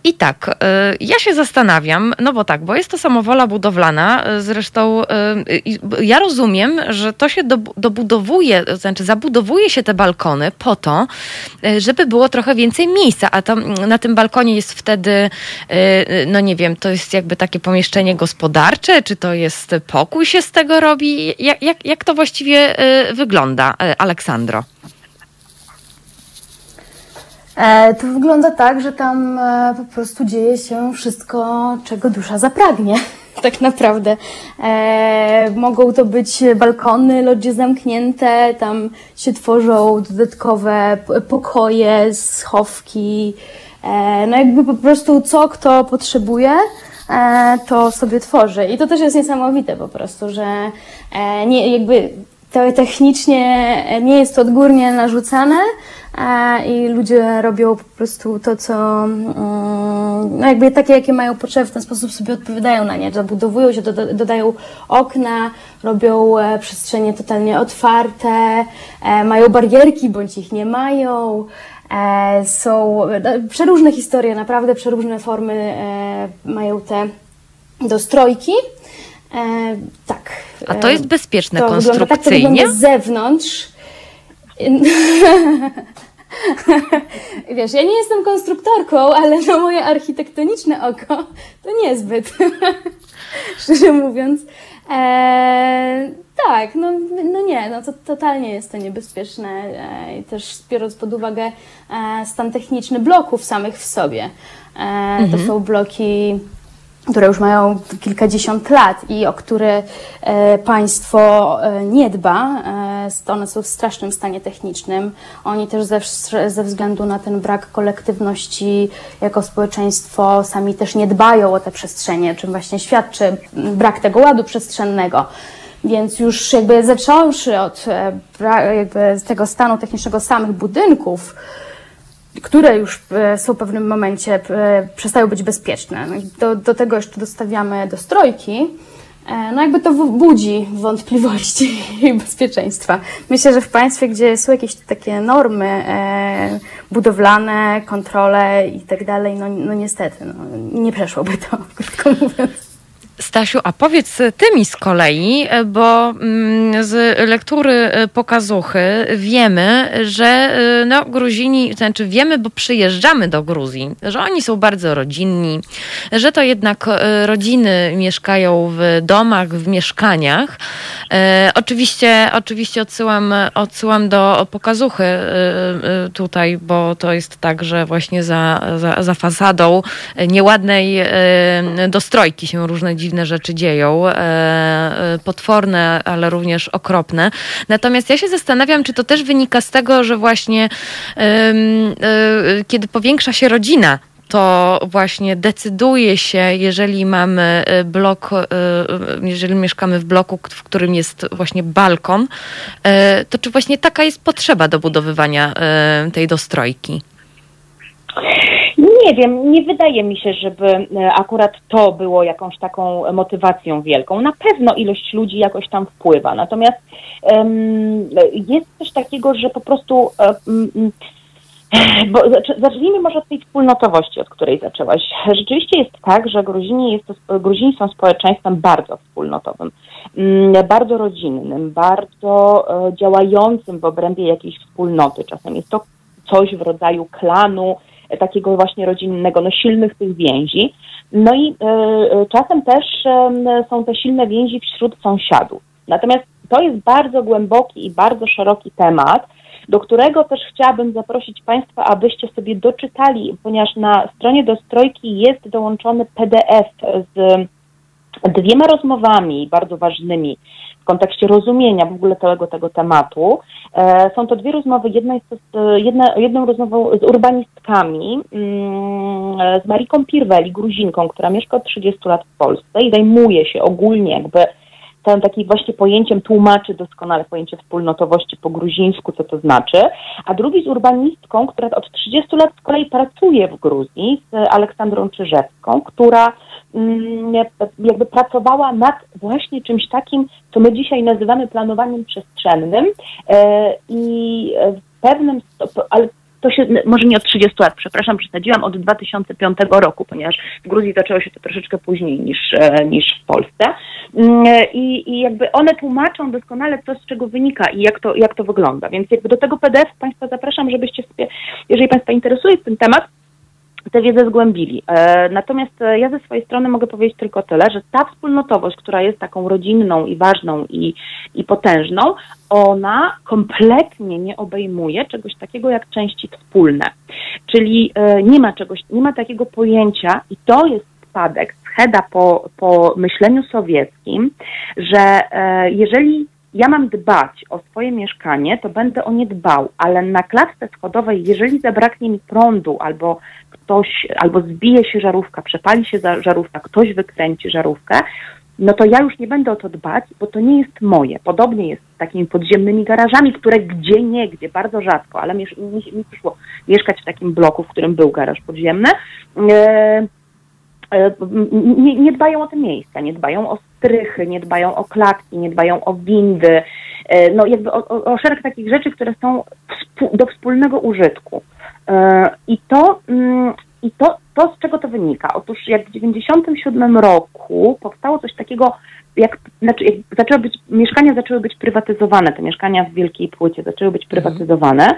I tak, ja się zastanawiam, no bo tak, bo jest to samowola budowlana, zresztą ja rozumiem, że to się dobudowuje, to znaczy zabudowuje się te balkony po to, żeby było trochę więcej miejsca, a tam na tym balkonie jest wtedy, no nie wiem, to jest jakby takie pomieszczenie gospodarcze, czy to jest pokój się z tego robi? Jak, jak, jak to właściwie wygląda, e, Aleksandro? E, to wygląda tak, że tam e, po prostu dzieje się wszystko, czego dusza zapragnie. Tak naprawdę. E, mogą to być balkony, lodzie zamknięte, tam się tworzą dodatkowe pokoje, schowki. No jakby po prostu co kto potrzebuje, to sobie tworzy. I to też jest niesamowite po prostu, że nie, jakby to technicznie nie jest odgórnie narzucane i ludzie robią po prostu to, co mm, no jakby takie, jakie mają potrzeby, w ten sposób sobie odpowiadają na nie. Zabudowują się, dodają okna, robią e, przestrzenie totalnie otwarte, e, mają barierki bądź ich nie mają. E, są przeróżne historie, naprawdę przeróżne formy mają te dostrojki. E, tak. A to jest bezpieczne to konstrukcyjnie? Wygląda, tak to z zewnątrz. Wiesz, ja nie jestem konstruktorką, ale no moje architektoniczne oko to niezbyt, szczerze mówiąc. E, Tak, no, no nie, no to totalnie jest to niebezpieczne e, i też biorąc pod uwagę e, stan techniczny bloków samych w sobie. E, Mhm. To są bloki, które już mają kilkadziesiąt lat i o które e, państwo e, nie dba. E, one są w strasznym stanie technicznym. Oni też ze, ze względu na ten brak kolektywności jako społeczeństwo sami też nie dbają o te przestrzenie, czym właśnie świadczy brak tego ładu przestrzennego. Więc już jakby zacząwszy od jakby tego stanu technicznego samych budynków, które już e, są w pewnym momencie, e, przestają być bezpieczne. No do, do tego jeszcze dostawiamy dostrojki, e, no jakby to budzi wątpliwości i bezpieczeństwa. Myślę, że w państwie, gdzie są jakieś takie normy budowlane, kontrole i tak dalej, no, no niestety, no, nie przeszłoby to, krótko mówiąc. Stasiu, a powiedz ty mi z kolei, bo mm, z lektury e, pokazuchy wiemy, że e, no, Gruzini, znaczy wiemy, bo przyjeżdżamy do Gruzji, że oni są bardzo rodzinni, że to jednak e, rodziny mieszkają w domach, w mieszkaniach. Oczywiście, oczywiście odsyłam, odsyłam do pokazuchy tutaj, bo to jest tak, że właśnie za, za, za fasadą nieładnej dostrojki się różne dziwne rzeczy dzieją, e, e, potworne, ale również okropne. Natomiast ja się zastanawiam, czy to też wynika z tego, że właśnie e, kiedy powiększa się rodzina, to właśnie decyduje się, jeżeli mamy blok, jeżeli mieszkamy w bloku, w którym jest właśnie balkon, to czy właśnie taka jest potrzeba dobudowywania e, tej dostrojki? Nie wiem, nie wydaje mi się, żeby e, akurat to było jakąś taką motywacją wielką. Na pewno ilość ludzi jakoś tam wpływa, natomiast em, jest coś takiego, że po prostu mm, bo zac- zacznijmy może od tej wspólnotowości, od której zaczęłaś. Rzeczywiście jest tak, że Gruzini, jest to, Gruzini są społeczeństwem bardzo wspólnotowym, mm, bardzo rodzinnym, bardzo e, działającym w obrębie jakiejś wspólnoty. Czasem jest to coś w rodzaju klanu, takiego właśnie rodzinnego, no silnych tych więzi. No i e, e, czasem też są te silne więzi wśród sąsiadów. Natomiast to jest bardzo głęboki i bardzo szeroki temat, do którego też chciałabym zaprosić Państwa, abyście sobie doczytali, ponieważ na stronie dostrojki jest dołączony PDF z dwiema rozmowami bardzo ważnymi kontekście rozumienia w ogóle całego tego tematu. E, są to dwie rozmowy. Jedna jest z, jedna, jedną rozmową z urbanistkami, mm, z Mariką Pirweli, Gruzinką, która mieszka od 30 lat w Polsce i zajmuje się ogólnie jakby takim właśnie pojęciem tłumaczy doskonale pojęcie wspólnotowości po gruzińsku, co to znaczy, a drugi z urbanistką, która od 30 lat z kolei pracuje w Gruzji, z Aleksandrą Czyżewską, która mm, jakby pracowała nad właśnie czymś takim, co my dzisiaj nazywamy planowaniem przestrzennym. E, i w pewnym ale to się, może nie od 30 lat, przepraszam, przesadziłam, od 2005 roku, ponieważ w Gruzji zaczęło się to troszeczkę później niż, e, niż w Polsce. Mm, I, I jakby one tłumaczą doskonale to, z czego wynika i jak to, jak to wygląda. Więc jakby do tego PDF Państwa zapraszam, żebyście sobie, jeżeli Państwa interesuje ten temat, tę wiedzę zgłębili. E, natomiast e, ja ze swojej strony mogę powiedzieć tylko tyle, że ta wspólnotowość, która jest taką rodzinną i ważną i, i potężną, ona kompletnie nie obejmuje czegoś takiego jak części wspólne. Czyli e, nie ma czegoś, nie ma takiego pojęcia i to jest spadek, scheda po, po myśleniu sowieckim, że jeżeli ja mam dbać o swoje mieszkanie, to będę o nie dbał, ale na klatce schodowej, jeżeli zabraknie mi prądu albo ktoś, albo zbije się żarówka, przepali się żarówka, ktoś wykręci żarówkę, no to ja już nie będę o to dbać, bo to nie jest moje. Podobnie jest z takimi podziemnymi garażami, które gdzie nie, gdzie bardzo rzadko, ale mi, mi, mi przyszło mieszkać w takim bloku, w którym był garaż podziemny. E, e, nie, nie dbają o te miejsca, nie dbają o strychy, nie dbają o klatki, nie dbają o windy, e, no jakby o, o, o szereg takich rzeczy, które są do wspólnego użytku. E, I to, mm, i to, to, z czego to wynika? Otóż jak w 97 roku powstało coś takiego, jak, znaczy jak zaczęły być, mieszkania zaczęły być prywatyzowane, te mieszkania w Wielkiej Płycie zaczęły być prywatyzowane,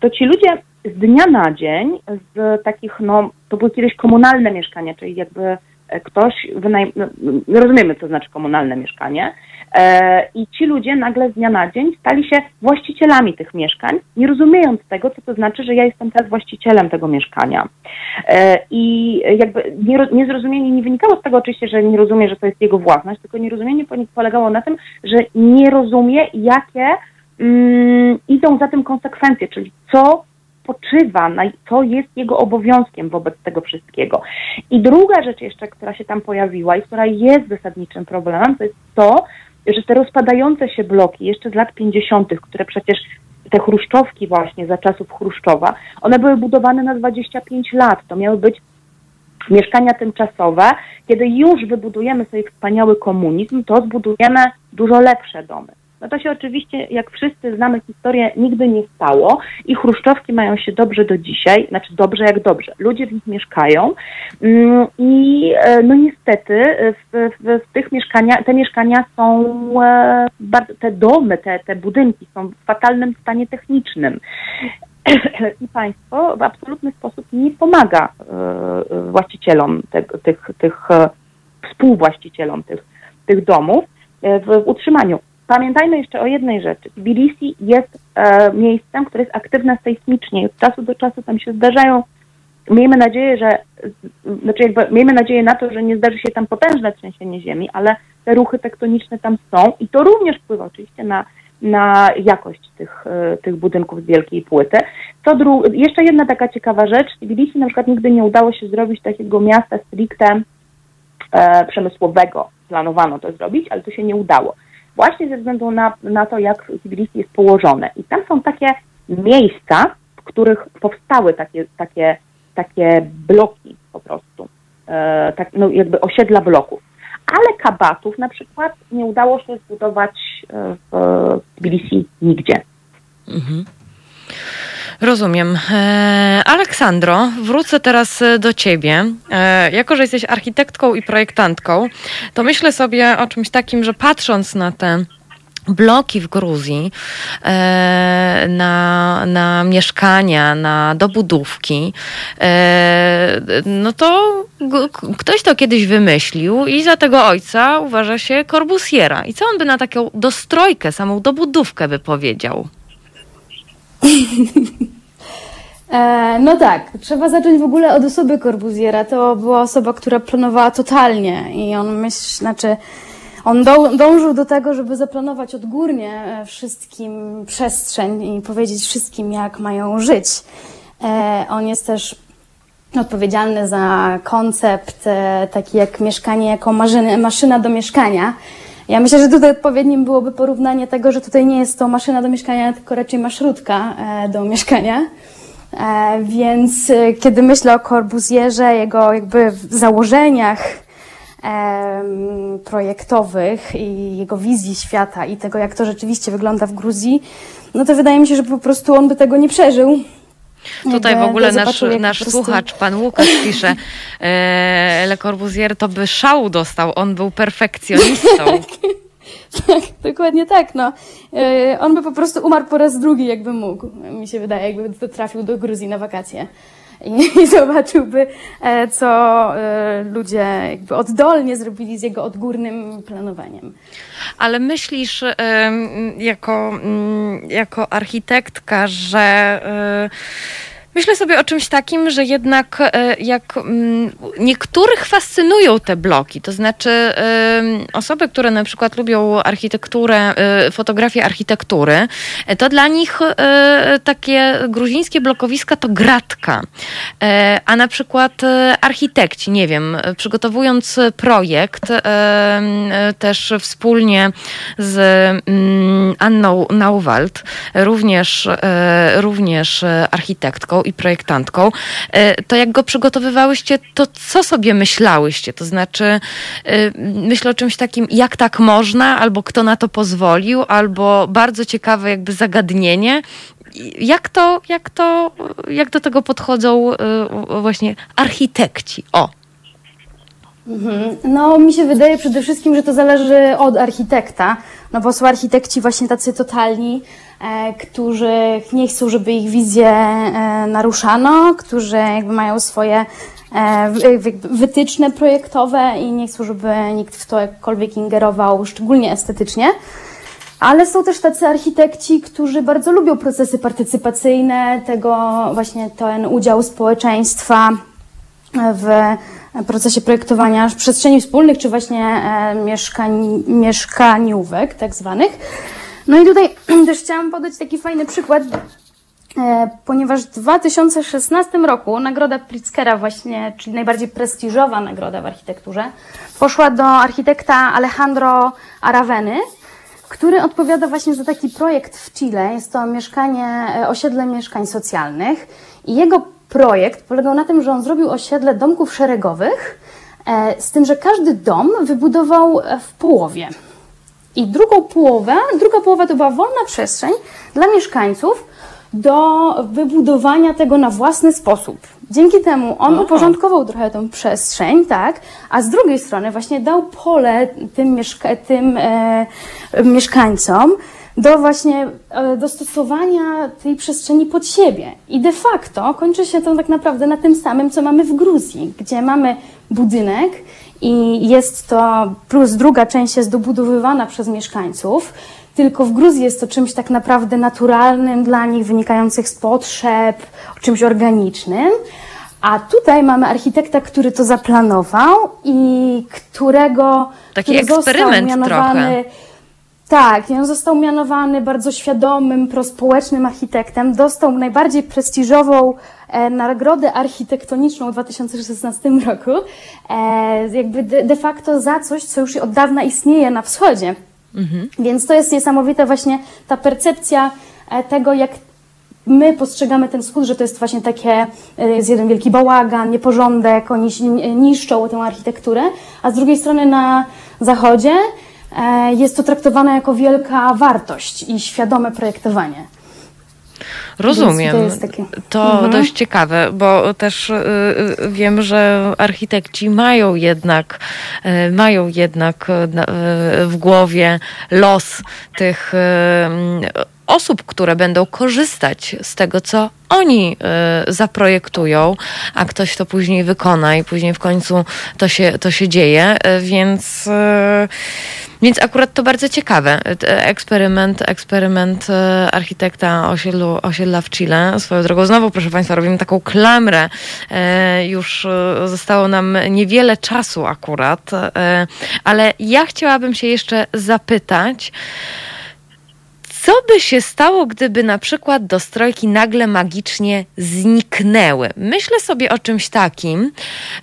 to ci ludzie z dnia na dzień z takich, no, to były kiedyś komunalne mieszkania, czyli jakby ktoś wynajmuje, no, rozumiemy, co znaczy komunalne mieszkanie, e, i ci ludzie nagle z dnia na dzień stali się właścicielami tych mieszkań, nie rozumiejąc tego, co to znaczy, że ja jestem teraz właścicielem tego mieszkania. E, I jakby niezrozumienie nie wynikało z tego oczywiście, że nie rozumie, że to jest jego własność, tylko nierozumienie polegało na tym, że nie rozumie, jakie mm, idą za tym konsekwencje, czyli co spoczywa, co jest jego obowiązkiem wobec tego wszystkiego. I druga rzecz jeszcze, która się tam pojawiła i która jest zasadniczym problemem, to jest to, że te rozpadające się bloki jeszcze z lat 50., które przecież te chruszczowki właśnie za czasów Chruszczowa, one były budowane na 25 lat. To miały być mieszkania tymczasowe. Kiedy już wybudujemy sobie wspaniały komunizm, to zbudujemy dużo lepsze domy. No to się oczywiście, jak wszyscy znamy historię, nigdy nie stało i chruszczowki mają się dobrze do dzisiaj, znaczy dobrze jak dobrze. Ludzie w nich mieszkają mm, i e, no niestety w, w, w tych mieszkaniach, te mieszkania są, e, bardzo, te domy, te, te budynki są w fatalnym stanie technicznym. I państwo w absolutny sposób nie pomaga e, właścicielom te, tych, tych współwłaścicielom tych, tych domów w utrzymaniu Pamiętajmy jeszcze o jednej rzeczy. Tbilisi jest e, miejscem, które jest aktywne sejsmicznie. Od czasu do czasu tam się zdarzają, miejmy nadzieję, że, znaczy jakby, miejmy nadzieję na to, że nie zdarzy się tam potężne trzęsienie ziemi, ale te ruchy tektoniczne tam są i to również wpływa oczywiście na, na jakość tych, e, tych budynków z wielkiej płyty. Co dru- jeszcze jedna taka ciekawa rzecz. Tbilisi na przykład nigdy nie udało się zrobić takiego miasta stricte e, przemysłowego. Planowano to zrobić, ale to się nie udało właśnie ze względu na, na to, jak Tbilisi jest położone. I tam są takie miejsca, w których powstały takie, takie, takie bloki po prostu, e, tak, no jakby osiedla bloków. Ale kabatów na przykład nie udało się zbudować e, w Tbilisi nigdzie. Mhm. Rozumiem. E, Aleksandro, wrócę teraz e, do ciebie. E, jako, że jesteś architektką i projektantką, to myślę sobie o czymś takim, że patrząc na te bloki w Gruzji na, na mieszkania, na dobudówki, no to ktoś to kiedyś wymyślił i za tego ojca uważa się Corbusiera. I co on by na taką dostrojkę, samą dobudówkę by powiedział? E, no tak, trzeba zacząć w ogóle od osoby Corbusiera. To była osoba, która planowała totalnie i on myśl, znaczy on do, dążył do tego, żeby zaplanować odgórnie e, wszystkim przestrzeń i powiedzieć wszystkim, jak mają żyć. E, on jest też odpowiedzialny za koncept taki jak mieszkanie jako maszyny, maszyna do mieszkania. Ja myślę, że tutaj odpowiednim byłoby porównanie tego, że tutaj nie jest to maszyna do mieszkania, tylko raczej maszrutka e, do mieszkania. E, więc e, kiedy myślę o Corbusierze, jego jakby założeniach projektowych i jego wizji świata i tego, jak to rzeczywiście wygląda w Gruzji, no to wydaje mi się, że po prostu on by tego nie przeżył. Tutaj w ogóle nasz, nasz słuchacz, pan Łukasz pisze, e, Le Corbusier to by szału dostał, on był perfekcjonistą. tak, dokładnie tak, no. E, on by po prostu umarł po raz drugi, jakby mógł. Mi się wydaje, jakby trafił do Gruzji na wakacje. I, i zobaczyłby, e, co e, ludzie jakby oddolnie zrobili z jego odgórnym planowaniem. Ale myślisz jako, mm, jako architektka, że Myślę sobie o czymś takim, że jednak e, jak mm, niektórych fascynują te bloki, to znaczy osoby, które na przykład lubią architekturę, e, fotografię architektury, e, to dla nich takie gruzińskie blokowiska to gratka. A na przykład architekci, nie wiem, przygotowując projekt też wspólnie z mm, Anną Nauwald, również, również architektką i projektantką, e, to jak go przygotowywałyście, to co sobie myślałyście? To znaczy, e, myślę o czymś takim, jak tak można, albo kto na to pozwolił, albo bardzo ciekawe jakby zagadnienie. Jak to, jak to, jak do tego podchodzą e, właśnie architekci? O. Mhm. No, mi się wydaje przede wszystkim, że to zależy od architekta, no bo są architekci właśnie tacy totalni, E, którzy nie chcą, żeby ich wizję e, naruszano, którzy jakby mają swoje e, wy- wy- wytyczne projektowe i nie chcą, żeby nikt w to jakkolwiek ingerował, szczególnie estetycznie. Ale są też tacy architekci, którzy bardzo lubią procesy partycypacyjne, tego właśnie ten udział społeczeństwa w procesie projektowania przestrzeni wspólnych, czy właśnie e, mieszkań, mieszkaniówek tak zwanych. No i tutaj też chciałam podać taki fajny przykład, e, ponieważ w 2016 roku nagroda Pritzkera właśnie, czyli najbardziej prestiżowa nagroda w architekturze, poszła do architekta Alejandro Araveny, który odpowiada właśnie za taki projekt w Chile. Jest to mieszkanie, e, osiedle mieszkań socjalnych i jego projekt polegał na tym, że on zrobił osiedle domków szeregowych, e, z tym, że każdy dom wybudował e, w połowie. I drugą połowę, druga połowa to była wolna przestrzeń dla mieszkańców do wybudowania tego na własny sposób. Dzięki temu on uporządkował trochę tą przestrzeń, tak, a z drugiej strony właśnie dał pole tym, mieszka- tym e, mieszkańcom do właśnie e, dostosowania tej przestrzeni pod siebie. I de facto kończy się to tak naprawdę na tym samym, co mamy w Gruzji, gdzie mamy budynek i jest to, plus druga część jest dobudowywana przez mieszkańców, tylko w Gruzji jest to czymś tak naprawdę naturalnym dla nich, wynikających z potrzeb, czymś organicznym. A tutaj mamy architekta, który to zaplanował i którego Taki który został eksperyment mianowany, trochę. Tak, on został mianowany bardzo świadomym, prospołecznym architektem. Dostał najbardziej prestiżową e, nagrodę architektoniczną w 2016 roku. E, jakby de, de facto za coś, co już od dawna istnieje na wschodzie. Więc to jest niesamowite właśnie ta percepcja e, tego, jak my postrzegamy ten wschód, że to jest właśnie takie, e, jest jeden wielki bałagan, nieporządek, oni niszczą tę architekturę, a z drugiej strony na zachodzie jest to traktowane jako wielka wartość i świadome projektowanie. Rozumiem. to To Mhm. dość ciekawe, bo też y, y, wiem, że architekci mają jednak, y, mają jednak y, y, w głowie los tych y, osób, które będą korzystać z tego, co oni y, zaprojektują, a ktoś to później wykona i później w końcu to się, to się dzieje, y, więc, y, więc akurat to bardzo ciekawe. Y, Eksperyment, eksperyment y, architekta osiedlu, osiedla w Chile. Swoją drogą znowu, proszę Państwa, robimy taką klamrę. Już zostało nam niewiele czasu akurat, ale ja chciałabym się jeszcze zapytać, co by się stało, gdyby na przykład dostrojki nagle magicznie zniknęły? Myślę sobie o czymś takim.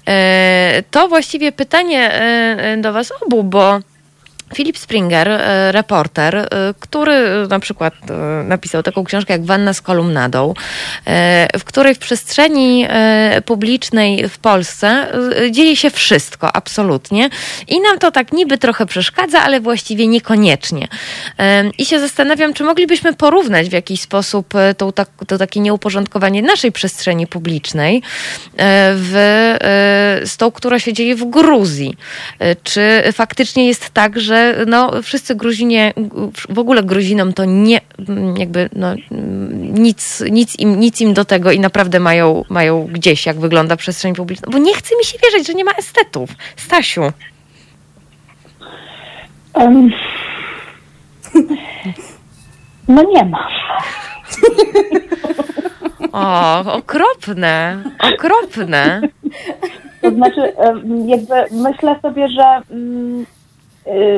E, To właściwie pytanie e, do Was obu, bo. Philip Springer, e, reporter, e, który na przykład e, napisał taką książkę jak Wanna z kolumnadą, e, w której w przestrzeni e, publicznej w Polsce e, dzieje się wszystko, absolutnie. I nam to tak niby trochę przeszkadza, ale właściwie niekoniecznie. E, I się zastanawiam, czy moglibyśmy porównać w jakiś sposób e, tą, tak, to takie nieuporządkowanie naszej przestrzeni publicznej e, w, e, z tą, która się dzieje w Gruzji. E, Czy faktycznie jest tak, że no, wszyscy Gruzinie, w ogóle Gruzinom to nie, jakby no, nic, nic, im, nic im do tego i naprawdę mają, mają gdzieś, jak wygląda przestrzeń publiczna. Bo nie chce mi się wierzyć, że nie ma estetów. Stasiu. Em, no nie ma. O, okropne, okropne. To znaczy, jakby myślę sobie, że mm,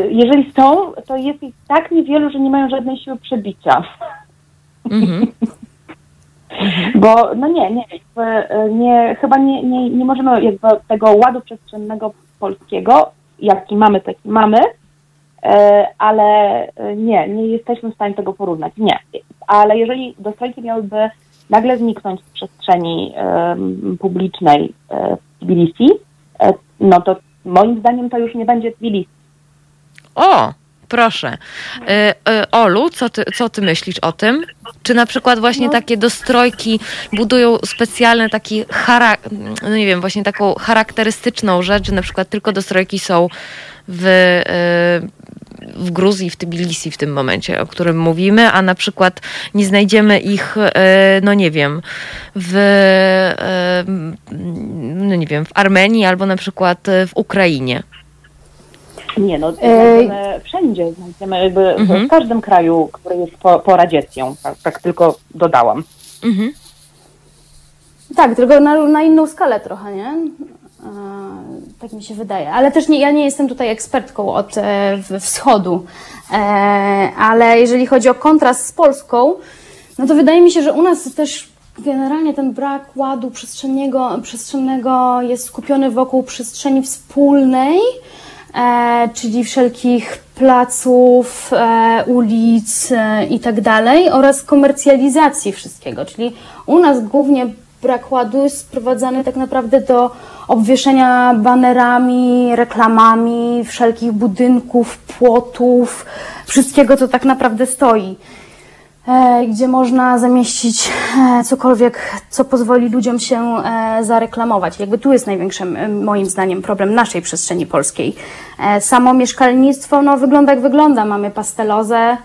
jeżeli są, to jest ich tak niewielu, że nie mają żadnej siły przebicia. Mhm. Bo no nie, nie, y, nie chyba nie, nie, nie możemy jakby tego ładu przestrzennego polskiego, jaki mamy, taki mamy, e, ale nie, nie jesteśmy w stanie tego porównać. Nie. Ale jeżeli dostrojki miałyby nagle zniknąć z przestrzeni em, publicznej w Tbilisi, no to moim zdaniem to już nie będzie Tbilisi. O, proszę. Y, y, Olu, co ty, co ty myślisz o tym? Czy na przykład właśnie No. takie dostrojki budują specjalny taki chara, no nie wiem, właśnie taką charakterystyczną rzecz, że na przykład tylko dostrojki są w, y, w Gruzji, w Tbilisi w tym momencie, o którym mówimy, a na przykład nie znajdziemy ich, e, no nie wiem, w, e, no nie wiem, w Armenii albo na przykład w Ukrainie. Nie, no znajdziemy wszędzie, znajdziemy jakby Mhm. w każdym kraju, który jest po, po radziecją, tak, tak tylko dodałam. Mhm. Tak, tylko na, na inną skalę trochę, nie? Tak mi się wydaje. Ale też nie, ja nie jestem tutaj ekspertką od e, wschodu. E, ale jeżeli chodzi o kontrast z Polską, no to wydaje mi się, że u nas też generalnie ten brak ładu przestrzennego, przestrzennego jest skupiony wokół przestrzeni wspólnej, e, czyli wszelkich placów, e, ulic e, i tak oraz komercjalizacji wszystkiego, czyli u nas głównie brak ładu jest sprowadzany tak naprawdę do obwieszenia banerami, reklamami wszelkich budynków, płotów, wszystkiego, co tak naprawdę stoi. e, gdzie można zamieścić e, cokolwiek, co pozwoli ludziom się e, zareklamować. Jakby tu jest największym, e, moim zdaniem, problem naszej przestrzeni polskiej. E, Samo mieszkalnictwo no, wygląda jak wygląda. Mamy pastelozę,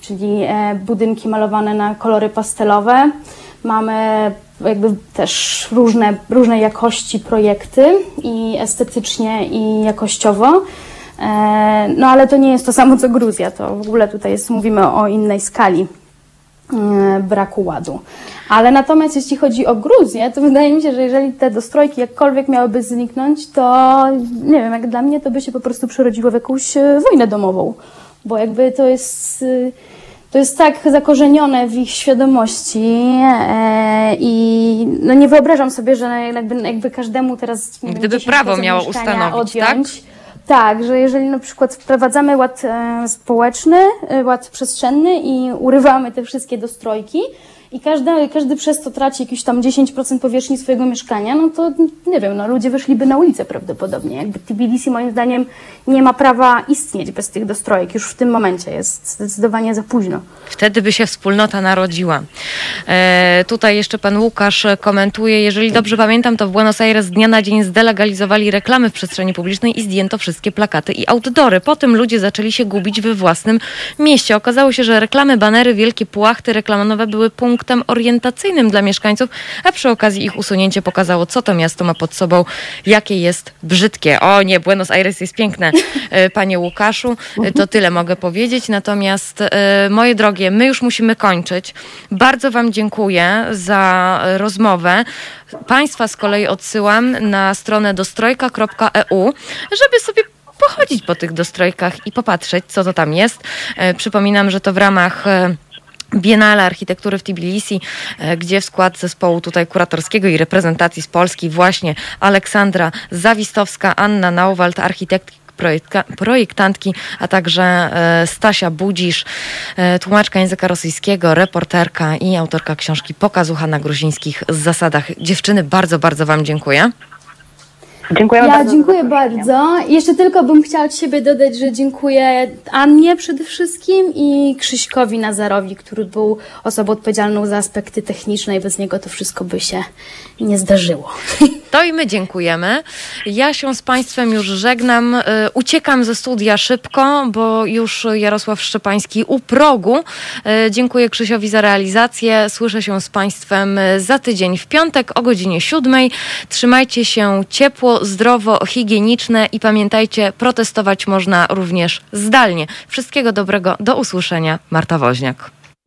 czyli e, budynki malowane na kolory pastelowe. Mamy jakby też różne, różnej jakości projekty i estetycznie i jakościowo. E, No ale to nie jest to samo co Gruzja, to w ogóle tutaj jest, mówimy o innej skali e, braku ładu. Ale natomiast jeśli chodzi o Gruzję, to wydaje mi się, że jeżeli te dostrojki jakkolwiek miałyby zniknąć, to nie wiem, jak dla mnie to by się po prostu przerodziło w jakąś e, wojnę domową. Bo jakby to jest, e, to jest tak zakorzenione w ich świadomości e, i no nie wyobrażam sobie, że jakby, jakby każdemu teraz Gdyby 10% prawo miało ustanowić, tak? odjąć, tak, że jeżeli na przykład wprowadzamy ład e, społeczny, e, ład przestrzenny i urywamy te wszystkie dostrojki i każdy, każdy przez to traci jakieś tam 10% powierzchni swojego mieszkania, no to nie wiem, no ludzie wyszliby na ulicę prawdopodobnie. Jakby Tbilisi moim zdaniem nie ma prawa istnieć bez tych dostrojek. Już w tym momencie jest zdecydowanie za późno. Wtedy by się wspólnota narodziła. E, tutaj jeszcze pan Łukasz komentuje, jeżeli dobrze pamiętam, to w Buenos Aires z dnia na dzień zdelegalizowali reklamy w przestrzeni publicznej i zdjęto wszystkie plakaty i outdoory. Potem ludzie zaczęli się gubić we własnym mieście. Okazało się, że reklamy, banery, wielkie płachty reklamowe były punktem orientacyjnym dla mieszkańców, a przy okazji ich usunięcie pokazało, co to miasto ma pod sobą, jakie jest brzydkie. O nie, Buenos Aires jest piękne, e, panie Łukaszu. E, To tyle mogę powiedzieć. Natomiast, e, moje drogie, my już musimy kończyć. Bardzo wam dziękuję za rozmowę. Państwa z kolei odsyłam na stronę dostrojka.eu, żeby sobie pochodzić po tych dostrojkach i popatrzeć, co to tam jest. Przypominam, że to w ramach Biennale Architektury w Tbilisi, e, gdzie w skład zespołu tutaj kuratorskiego i reprezentacji z Polski właśnie Aleksandra Zawistowska, Anna Nauwald, architektki projektantki, a także e, Stasia Budzisz, e, tłumaczka języka rosyjskiego, reporterka i autorka książki Pokazucha na gruzińskich zasadach. Dziewczyny, bardzo, bardzo Wam dziękuję. Dziękujemy Ja bardzo. dziękuję bardzo. Jeszcze tylko bym chciała od siebie dodać, że dziękuję Annie przede wszystkim i Krzyśkowi Nazarowi, który był osobą odpowiedzialną za aspekty techniczne i bez niego to wszystko by się nie zdarzyło. To i my dziękujemy. Ja się z Państwem już żegnam. Y, Uciekam ze studia szybko, bo już Jarosław Szczepański u progu. Y, Dziękuję Krzysiowi za realizację. Słyszę się z Państwem za tydzień w piątek o godzinie siódmej. Trzymajcie się ciepło, zdrowo, higieniczne i pamiętajcie, protestować można również zdalnie. Wszystkiego dobrego. Do usłyszenia. Marta Woźniak.